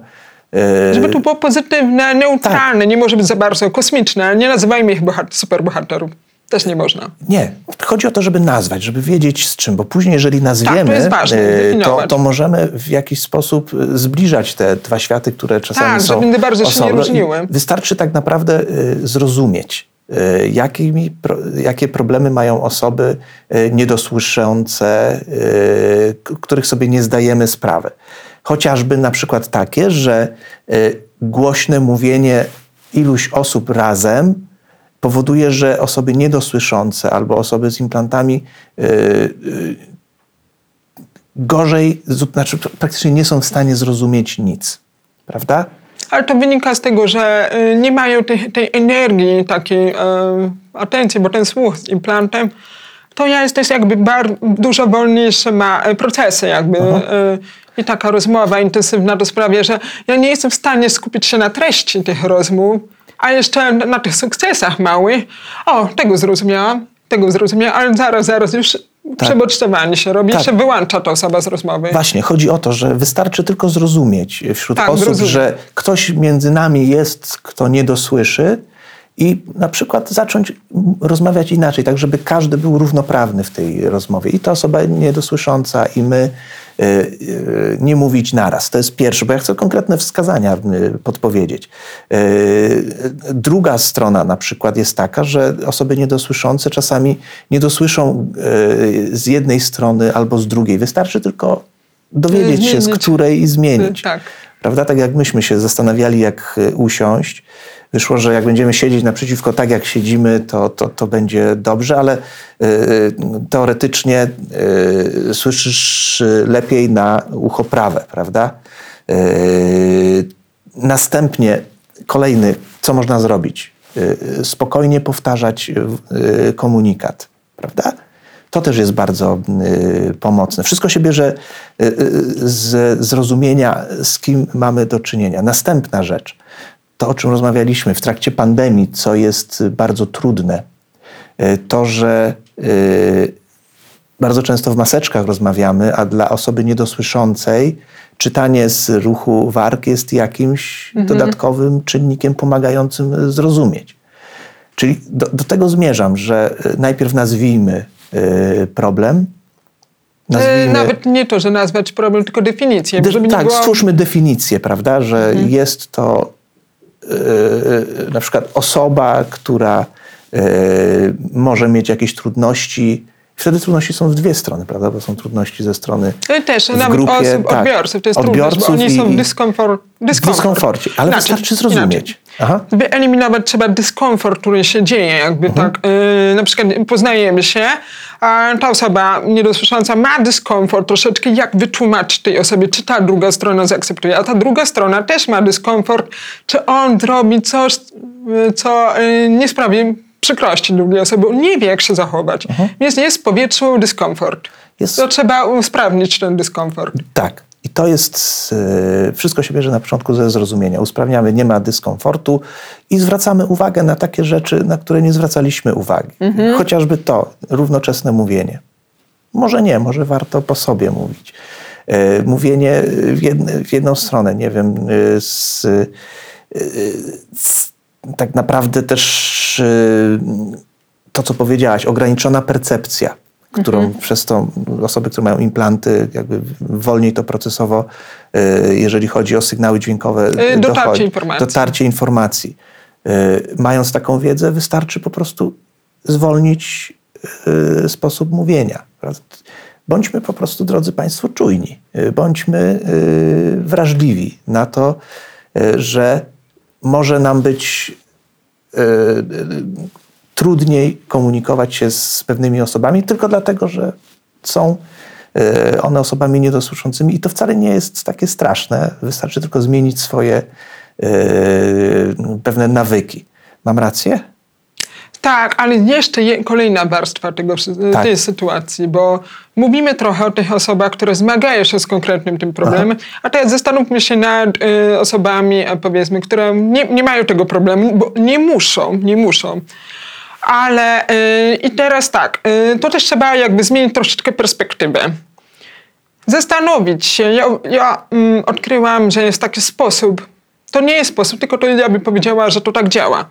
e, Żeby to było pozytywne, neutralne, nie może być za bardzo kosmiczne. Nie nazywajmy ich bohat- superbohaterów. Też nie można. Nie, chodzi o to, żeby nazwać, żeby wiedzieć z czym, bo później, jeżeli nazwiemy, Tak, to jest ważne, e, to, to możemy w jakiś sposób e, zbliżać te dwa światy, które czasami Tak, są żeby bardzo się nie różniły. Wystarczy tak naprawdę e, zrozumieć, jakimi, jakie problemy mają osoby niedosłyszące, których sobie nie zdajemy sprawy. Chociażby na przykład takie, że głośne mówienie iluś osób razem powoduje, że osoby niedosłyszące albo osoby z implantami yy, yy, gorzej, znaczy praktycznie nie są w stanie zrozumieć nic. Prawda? Ale to wynika z tego, że y, nie mają tej, tej energii, takiej atencji, bo ten słuch z implantem to jest też jakby bar, dużo wolniejsze ma procesy jakby. e, I taka rozmowa intensywna to sprawia, że ja nie jestem w stanie skupić się na treści tych rozmów, a jeszcze na, tych sukcesach małych. O, tego zrozumiałam, tego zrozumiałam, ale zaraz, zaraz już przebodźcowanie się robi, Tak. się wyłącza ta osoba z rozmowy. Właśnie, chodzi o to, że wystarczy tylko zrozumieć wśród Tak, osób, że ktoś między nami jest, kto nie dosłyszy i na przykład zacząć rozmawiać inaczej, tak żeby każdy był równoprawny w tej rozmowie. I ta osoba niedosłysząca i my nie mówić naraz. To jest pierwsze, bo ja chcę konkretne wskazania y, podpowiedzieć. Druga strona na przykład jest taka, że osoby niedosłyszące czasami nie dosłyszą z jednej strony albo z drugiej. Wystarczy tylko dowiedzieć się z Zmienić. której i zmienić. Tak. Prawda? Tak jak myśmy się zastanawiali, jak usiąść, wyszło, że jak będziemy siedzieć naprzeciwko tak, jak siedzimy, to, to, to będzie dobrze, ale y, y, teoretycznie y, słyszysz y, lepiej na ucho prawe, prawda? Y, następnie kolejny, co można zrobić? Y, spokojnie powtarzać komunikat, prawda? To też jest bardzo y, pomocne. Wszystko się bierze y, z zrozumienia, z kim mamy do czynienia. Następna rzecz, to o czym rozmawialiśmy w trakcie pandemii, co jest bardzo trudne, y, to, że y, bardzo często w maseczkach rozmawiamy, a dla osoby niedosłyszącej czytanie z ruchu warg jest jakimś dodatkowym czynnikiem pomagającym zrozumieć. Czyli do, do tego zmierzam, że y, najpierw nazwijmy y, problem. Nazwijmy, Nawet nie to, że nazwać problem, tylko definicję. de, tak, było... stwórzmy definicję, prawda, że jest to y, y, na przykład osoba, która y, może mieć jakieś trudności. Wtedy trudności są w dwie strony, prawda? Bo są trudności ze strony E, Też, w grupie, osób, tak, odbiorców, to jest odbiorców trudność, oni i- są w dyskomfort, w dyskomfort. dyskomforcie, ale Inaczej, wystarczy zrozumieć. Wyeliminować trzeba dyskomfort, który się dzieje, jakby Mhm. tak. Yy, na przykład poznajemy się, a ta osoba niedosłysząca ma dyskomfort troszeczkę, jak wytłumaczyć tej osobie, czy ta druga strona zaakceptuje, a ta druga strona też ma dyskomfort, czy on zrobi coś, yy, co yy, nie sprawi przykrości drugiej osoby. On nie wie, jak się zachować. Więc jest w powietrzu dyskomfort. Mhm. Jest- To trzeba usprawnić ten dyskomfort. Tak. I to jest, e, wszystko się bierze na początku ze zrozumienia. Usprawniamy, nie ma dyskomfortu i zwracamy uwagę na takie rzeczy, na które nie zwracaliśmy uwagi. Chociażby to, równoczesne mówienie. Może nie, może warto po sobie mówić. E, Mówienie w, jedne, w jedną stronę, nie wiem, e, z, z, tak naprawdę też e, to, co powiedziałaś, ograniczona percepcja, którą Mhm. przez to osoby, które mają implanty, jakby wolniej to procesowo, e, jeżeli chodzi o sygnały dźwiękowe, E, dotarcie dochodzi. informacji. Dotarcie informacji. Mając taką wiedzę, wystarczy po prostu zwolnić sposób mówienia. Bądźmy po prostu, drodzy Państwo, czujni. Bądźmy wrażliwi na to, że może nam być e, trudniej komunikować się z pewnymi osobami tylko dlatego, że są e, one osobami niedosłyszącymi i to wcale nie jest takie straszne. Wystarczy tylko zmienić swoje e, pewne nawyki. Mam rację? Tak, ale jeszcze je, kolejna warstwa tego, wszy- Tak. tej sytuacji, bo mówimy trochę o tych osobach, które zmagają się z konkretnym tym problemem, a teraz zastanówmy się nad y, osobami, e, powiedzmy, które nie, nie mają tego problemu, bo nie muszą, nie muszą. Ale y, i teraz tak, y, to też trzeba jakby zmienić troszeczkę perspektywę. Zastanowić się. Ja, ja mm, odkryłam, że jest taki sposób. To nie jest sposób, tylko to ja bym powiedziała, że to tak działa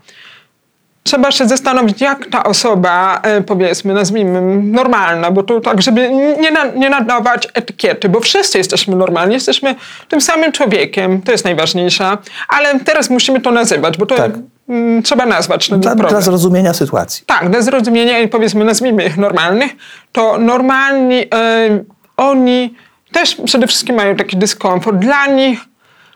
trzeba się zastanowić, jak ta osoba, e, powiedzmy, nazwijmy normalna, bo to tak, żeby nie, na, nie nadawać etykiety, bo wszyscy jesteśmy normalni, jesteśmy tym samym człowiekiem, to jest najważniejsze, ale teraz musimy to nazywać, bo to Tak. mm, trzeba nazwać ten Dla, problem. dla zrozumienia sytuacji. Tak, dla zrozumienia i powiedzmy, nazwijmy ich normalnych, to normalni, e, oni też przede wszystkim mają taki dyskomfort. Dla nich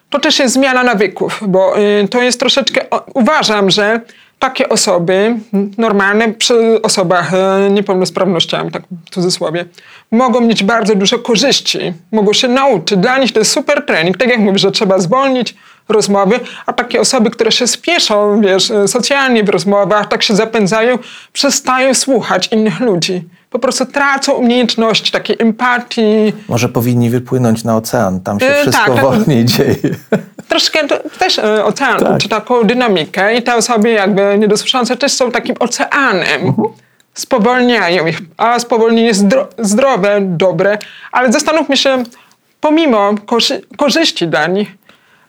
to też jest zmiana nawyków, bo e, to jest troszeczkę, o, uważam, że takie osoby, normalne przy osobach e, niepełnosprawnościami, tak w cudzysłowie, mogą mieć bardzo dużo korzyści, mogą się nauczyć. Dla nich to jest super trening. Tak jak mówisz, że trzeba zwolnić rozmowy, a takie osoby, które się spieszą, wiesz, e, socjalnie w rozmowach, tak się zapędzają, przestają słuchać innych ludzi. Po prostu tracą umiejętności takiej empatii, Może powinni wypłynąć na ocean, tam się E, wszystko tak, tak. wolniej dzieje. troszkę to, też e, ocean, Tak. czy taką dynamikę i te osoby jakby niedosłyszące też są takim oceanem. Mhm. Spowolniają ich, a spowolnienie jest zdro, zdrowe, dobre, ale zastanówmy się, pomimo korzy, korzyści dla nich,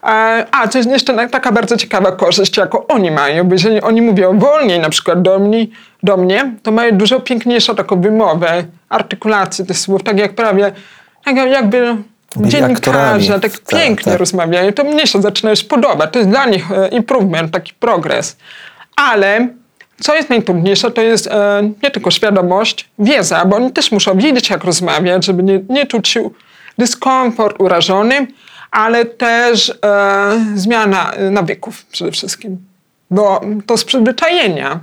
e, a, to jest jeszcze taka bardzo ciekawa korzyść, jaką oni mają, bo jeżeli oni mówią wolniej na przykład do mnie, do mnie to mają dużo piękniejszą taką wymowę, artykulację tych słów, tak jak prawie, tak jakby dziennikarze, tak Tak, pięknie tak. rozmawiają, to mnie się zaczyna już podobać. To jest dla nich e, improvement, taki progres. Ale co jest najtrudniejsze, to jest e, nie tylko świadomość, wiedza, bo oni też muszą wiedzieć, jak rozmawiać, żeby nie, nie czuć się dyskomfort, urażony, ale też e, zmiana nawyków przede wszystkim. Bo to z przyzwyczajenia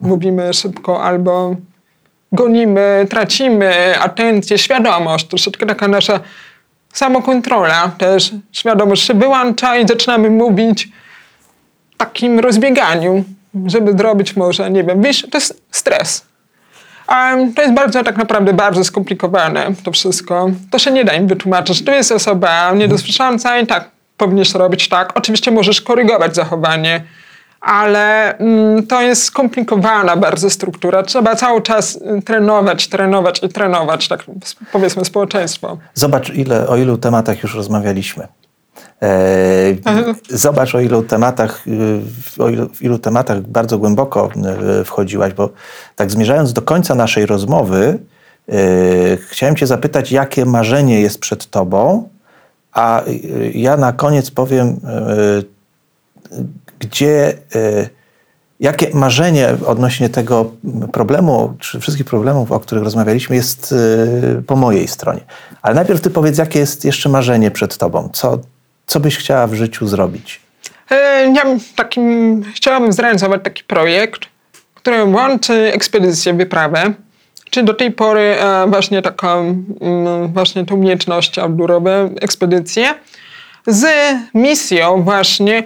mówimy szybko albo gonimy, tracimy atencję, świadomość, troszeczkę taka nasza samokontrola też, świadomość się wyłącza i zaczynamy mówić w takim rozbieganiu, żeby zrobić może, nie wiem, wyjść, to jest stres. To jest bardzo, tak naprawdę bardzo skomplikowane to wszystko. To się nie da im wytłumaczyć. To jest osoba niedosłysząca i tak powinieneś robić tak. Oczywiście możesz korygować zachowanie, ale mm, to jest skomplikowana bardzo struktura. Trzeba cały czas y, trenować, trenować i trenować, tak powiedzmy społeczeństwo. Zobacz, ile, o ilu tematach już rozmawialiśmy. E, zobacz, o ilu tematach, y, o ilu, w ilu tematach bardzo głęboko y, wchodziłaś, bo tak zmierzając do końca naszej rozmowy, chciałem Cię zapytać, jakie marzenie jest przed Tobą, a ja na koniec powiem, gdzie, y, jakie marzenie odnośnie tego problemu, czy wszystkich problemów, o których rozmawialiśmy, jest y, po mojej stronie. Ale najpierw ty powiedz, jakie jest jeszcze marzenie przed tobą? Co, co byś chciała w życiu zrobić? E, Ja takim, chciałabym zrealizować taki projekt, który łączy ekspedycję, wyprawę, czy do tej pory e, właśnie taką, mm, właśnie tą umiejętność outdoorowe, ekspedycję, z misją właśnie,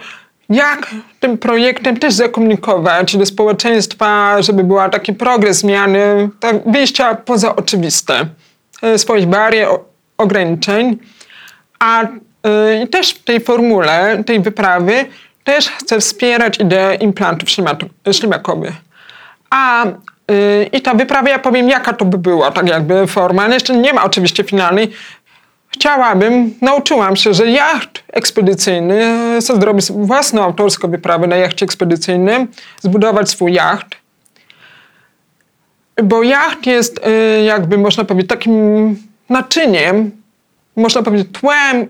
jak tym projektem też zakomunikować do społeczeństwa, żeby była taki progres zmiany, tak wyjścia poza oczywiste, e, swoich barier, ograniczeń. A y, też w tej formule, tej wyprawy, też chcę wspierać ideę implantów ślimakowych. A y, i ta wyprawa, ja powiem, jaka to by była, tak jakby forma. ale Jeszcze nie ma oczywiście finalnej. Chciałabym, nauczyłam się, że jacht ekspedicyjny, chcę zrobić własną autorską wyprawę na jachcie ekspedycyjnym, zbudować swój jacht, bo jacht jest y, jakby, można powiedzieć, takim naczyniem, można powiedzieć, tłem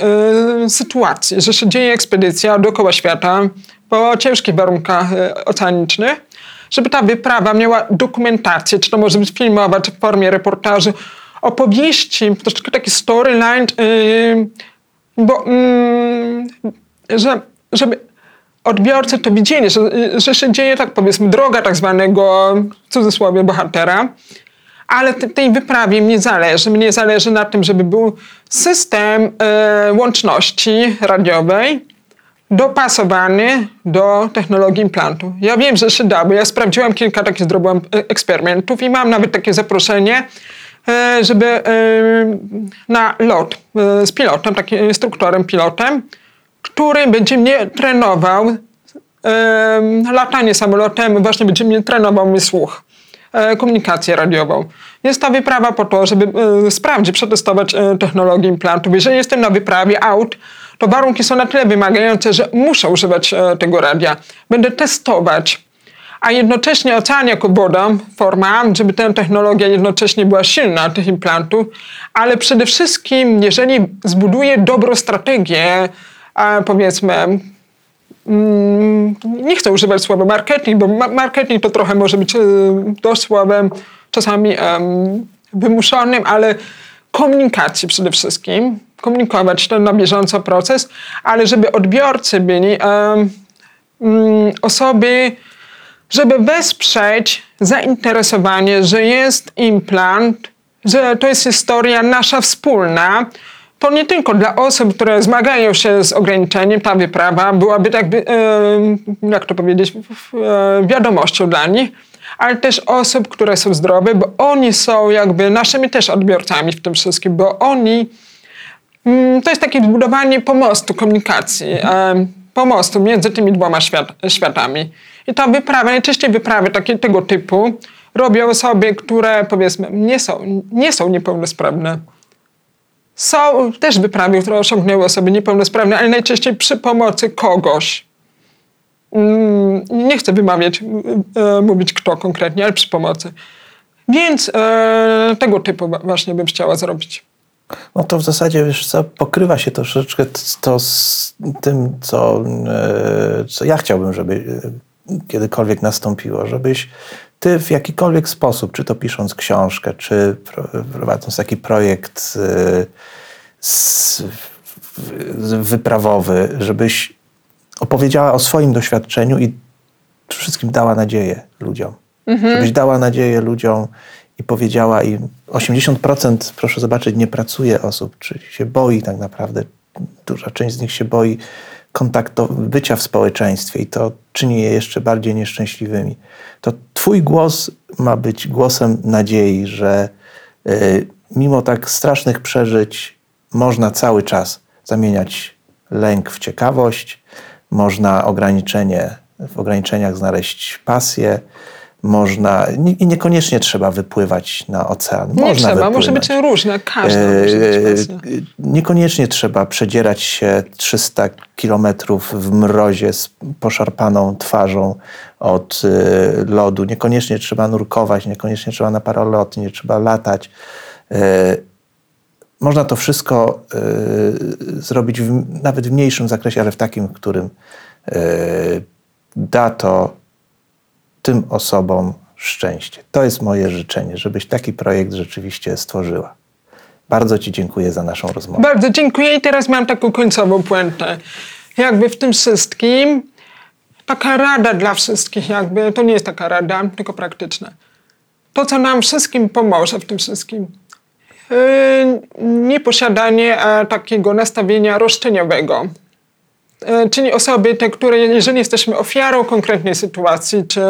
y, sytuacji, że się dzieje ekspedycja dookoła świata po ciężkich warunkach y, oceanicznych, żeby ta wyprawa miała dokumentację, czy to może być filmowa, czy w formie reportaży, opowieści, troszeczkę taki storyline, y, bo mm, że, żeby odbiorcy to widzieli, że, że się dzieje, tak powiedzmy, droga tak zwanego, w cudzysłowie, bohatera, ale te- tej wyprawie mnie zależy. Mnie zależy na tym, żeby był system e, łączności radiowej dopasowany do technologii implantu. Ja wiem, że się da, bo ja sprawdziłam kilka takich, zrobiłam e, eksperymentów i mam nawet takie zaproszenie, żeby e, na lot e, z pilotem, takim instruktorem, pilotem, który będzie mnie trenował latanie samolotem, właśnie będzie mnie trenował mój słuch, e, komunikację radiową. Jest ta wyprawa po to, żeby e, sprawdzić, przetestować e, technologię implantów. Jeżeli jestem na wyprawie aut, to warunki są na tyle wymagające, że muszę używać e, tego radia. Będę testować. A jednocześnie ocean jako woda, forma, żeby ta technologia jednocześnie była silna, tych implantów, ale przede wszystkim, jeżeli zbuduje dobrą strategię, powiedzmy, mm, nie chcę używać słowa marketing, bo ma- marketing to trochę może być e, dość czasami wymuszonym, ale komunikacji przede wszystkim, komunikować ten na bieżąco proces, ale żeby odbiorcy byli mm, osoby, żeby wesprzeć zainteresowanie, że jest implant, że to jest historia nasza wspólna, to nie tylko dla osób, które zmagają się z ograniczeniem, ta wyprawa byłaby em, jak to powiedzieć, e, wiadomością dla nich, ale też osób, które są zdrowe, bo oni są jakby naszymi też odbiorcami w tym wszystkim, bo oni Mm, To jest takie zbudowanie pomostu komunikacji, pomostu między tymi dwoma świat, światami. I ta wyprawa, najczęściej wyprawy takie, tego typu robią osoby, które powiedzmy nie są, nie są niepełnosprawne. Są też wyprawy, które osiągnęły osoby niepełnosprawne, ale najczęściej przy pomocy kogoś. Mm, Nie chcę wymawiać, e, mówić kto konkretnie, ale przy pomocy. Więc e, tego typu właśnie bym chciała zrobić. No to w zasadzie, wiesz co, pokrywa się troszeczkę to z tym, co, e, co ja chciałbym, żeby kiedykolwiek nastąpiło, żebyś ty w jakikolwiek sposób, czy to pisząc książkę, czy pro- prowadząc taki projekt w- wyprawowy, żebyś opowiedziała o swoim doświadczeniu i przede wszystkim dała nadzieję ludziom. Żebyś dała nadzieję ludziom i powiedziała im, 80% proszę zobaczyć, nie pracuje osób, czy się boi tak naprawdę. Duża część z nich się boi kontaktu, bycia w społeczeństwie i to czyni je jeszcze bardziej nieszczęśliwymi. To twój głos ma być głosem nadziei, że y, mimo tak strasznych przeżyć można cały czas zamieniać lęk w ciekawość, można ograniczenie, w ograniczeniach znaleźć pasję, można, i niekoniecznie trzeba wypływać na ocean. Nie można trzeba, może być różne, każda może być pasja. E, Niekoniecznie trzeba przedzierać się 300 kilometrów w mrozie z poszarpaną twarzą od e, lodu. Niekoniecznie trzeba nurkować, niekoniecznie trzeba na paralot, nie trzeba latać. E, Można to wszystko e, zrobić w, nawet w mniejszym zakresie, ale w takim, w którym e, da to tym osobom szczęście. To jest moje życzenie, żebyś taki projekt rzeczywiście stworzyła. Bardzo Ci dziękuję za naszą rozmowę. Bardzo dziękuję i teraz mam taką końcową puentę. Jakby w tym wszystkim taka rada dla wszystkich jakby, to nie jest taka rada, tylko praktyczna. To, co nam wszystkim pomoże w tym wszystkim. Yy, nieposiadanie e, takiego nastawienia roszczeniowego. E, czyli osoby te, które jeżeli jesteśmy ofiarą konkretnej sytuacji, czy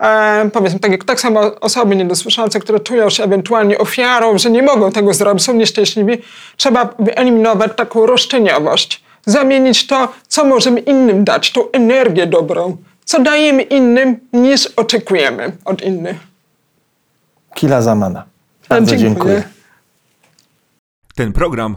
e, powiedzmy tak, jak tak samo osoby niedosłyszące, które czują się ewentualnie ofiarą, że nie mogą tego zrobić, są nieszczęśliwi, trzeba wyeliminować taką roszczeniowość. Zamienić to, co możemy innym dać, tą energię dobrą, co dajemy innym, niż oczekujemy od innych. Kila Zamana. Bardzo dziękuję. Ten program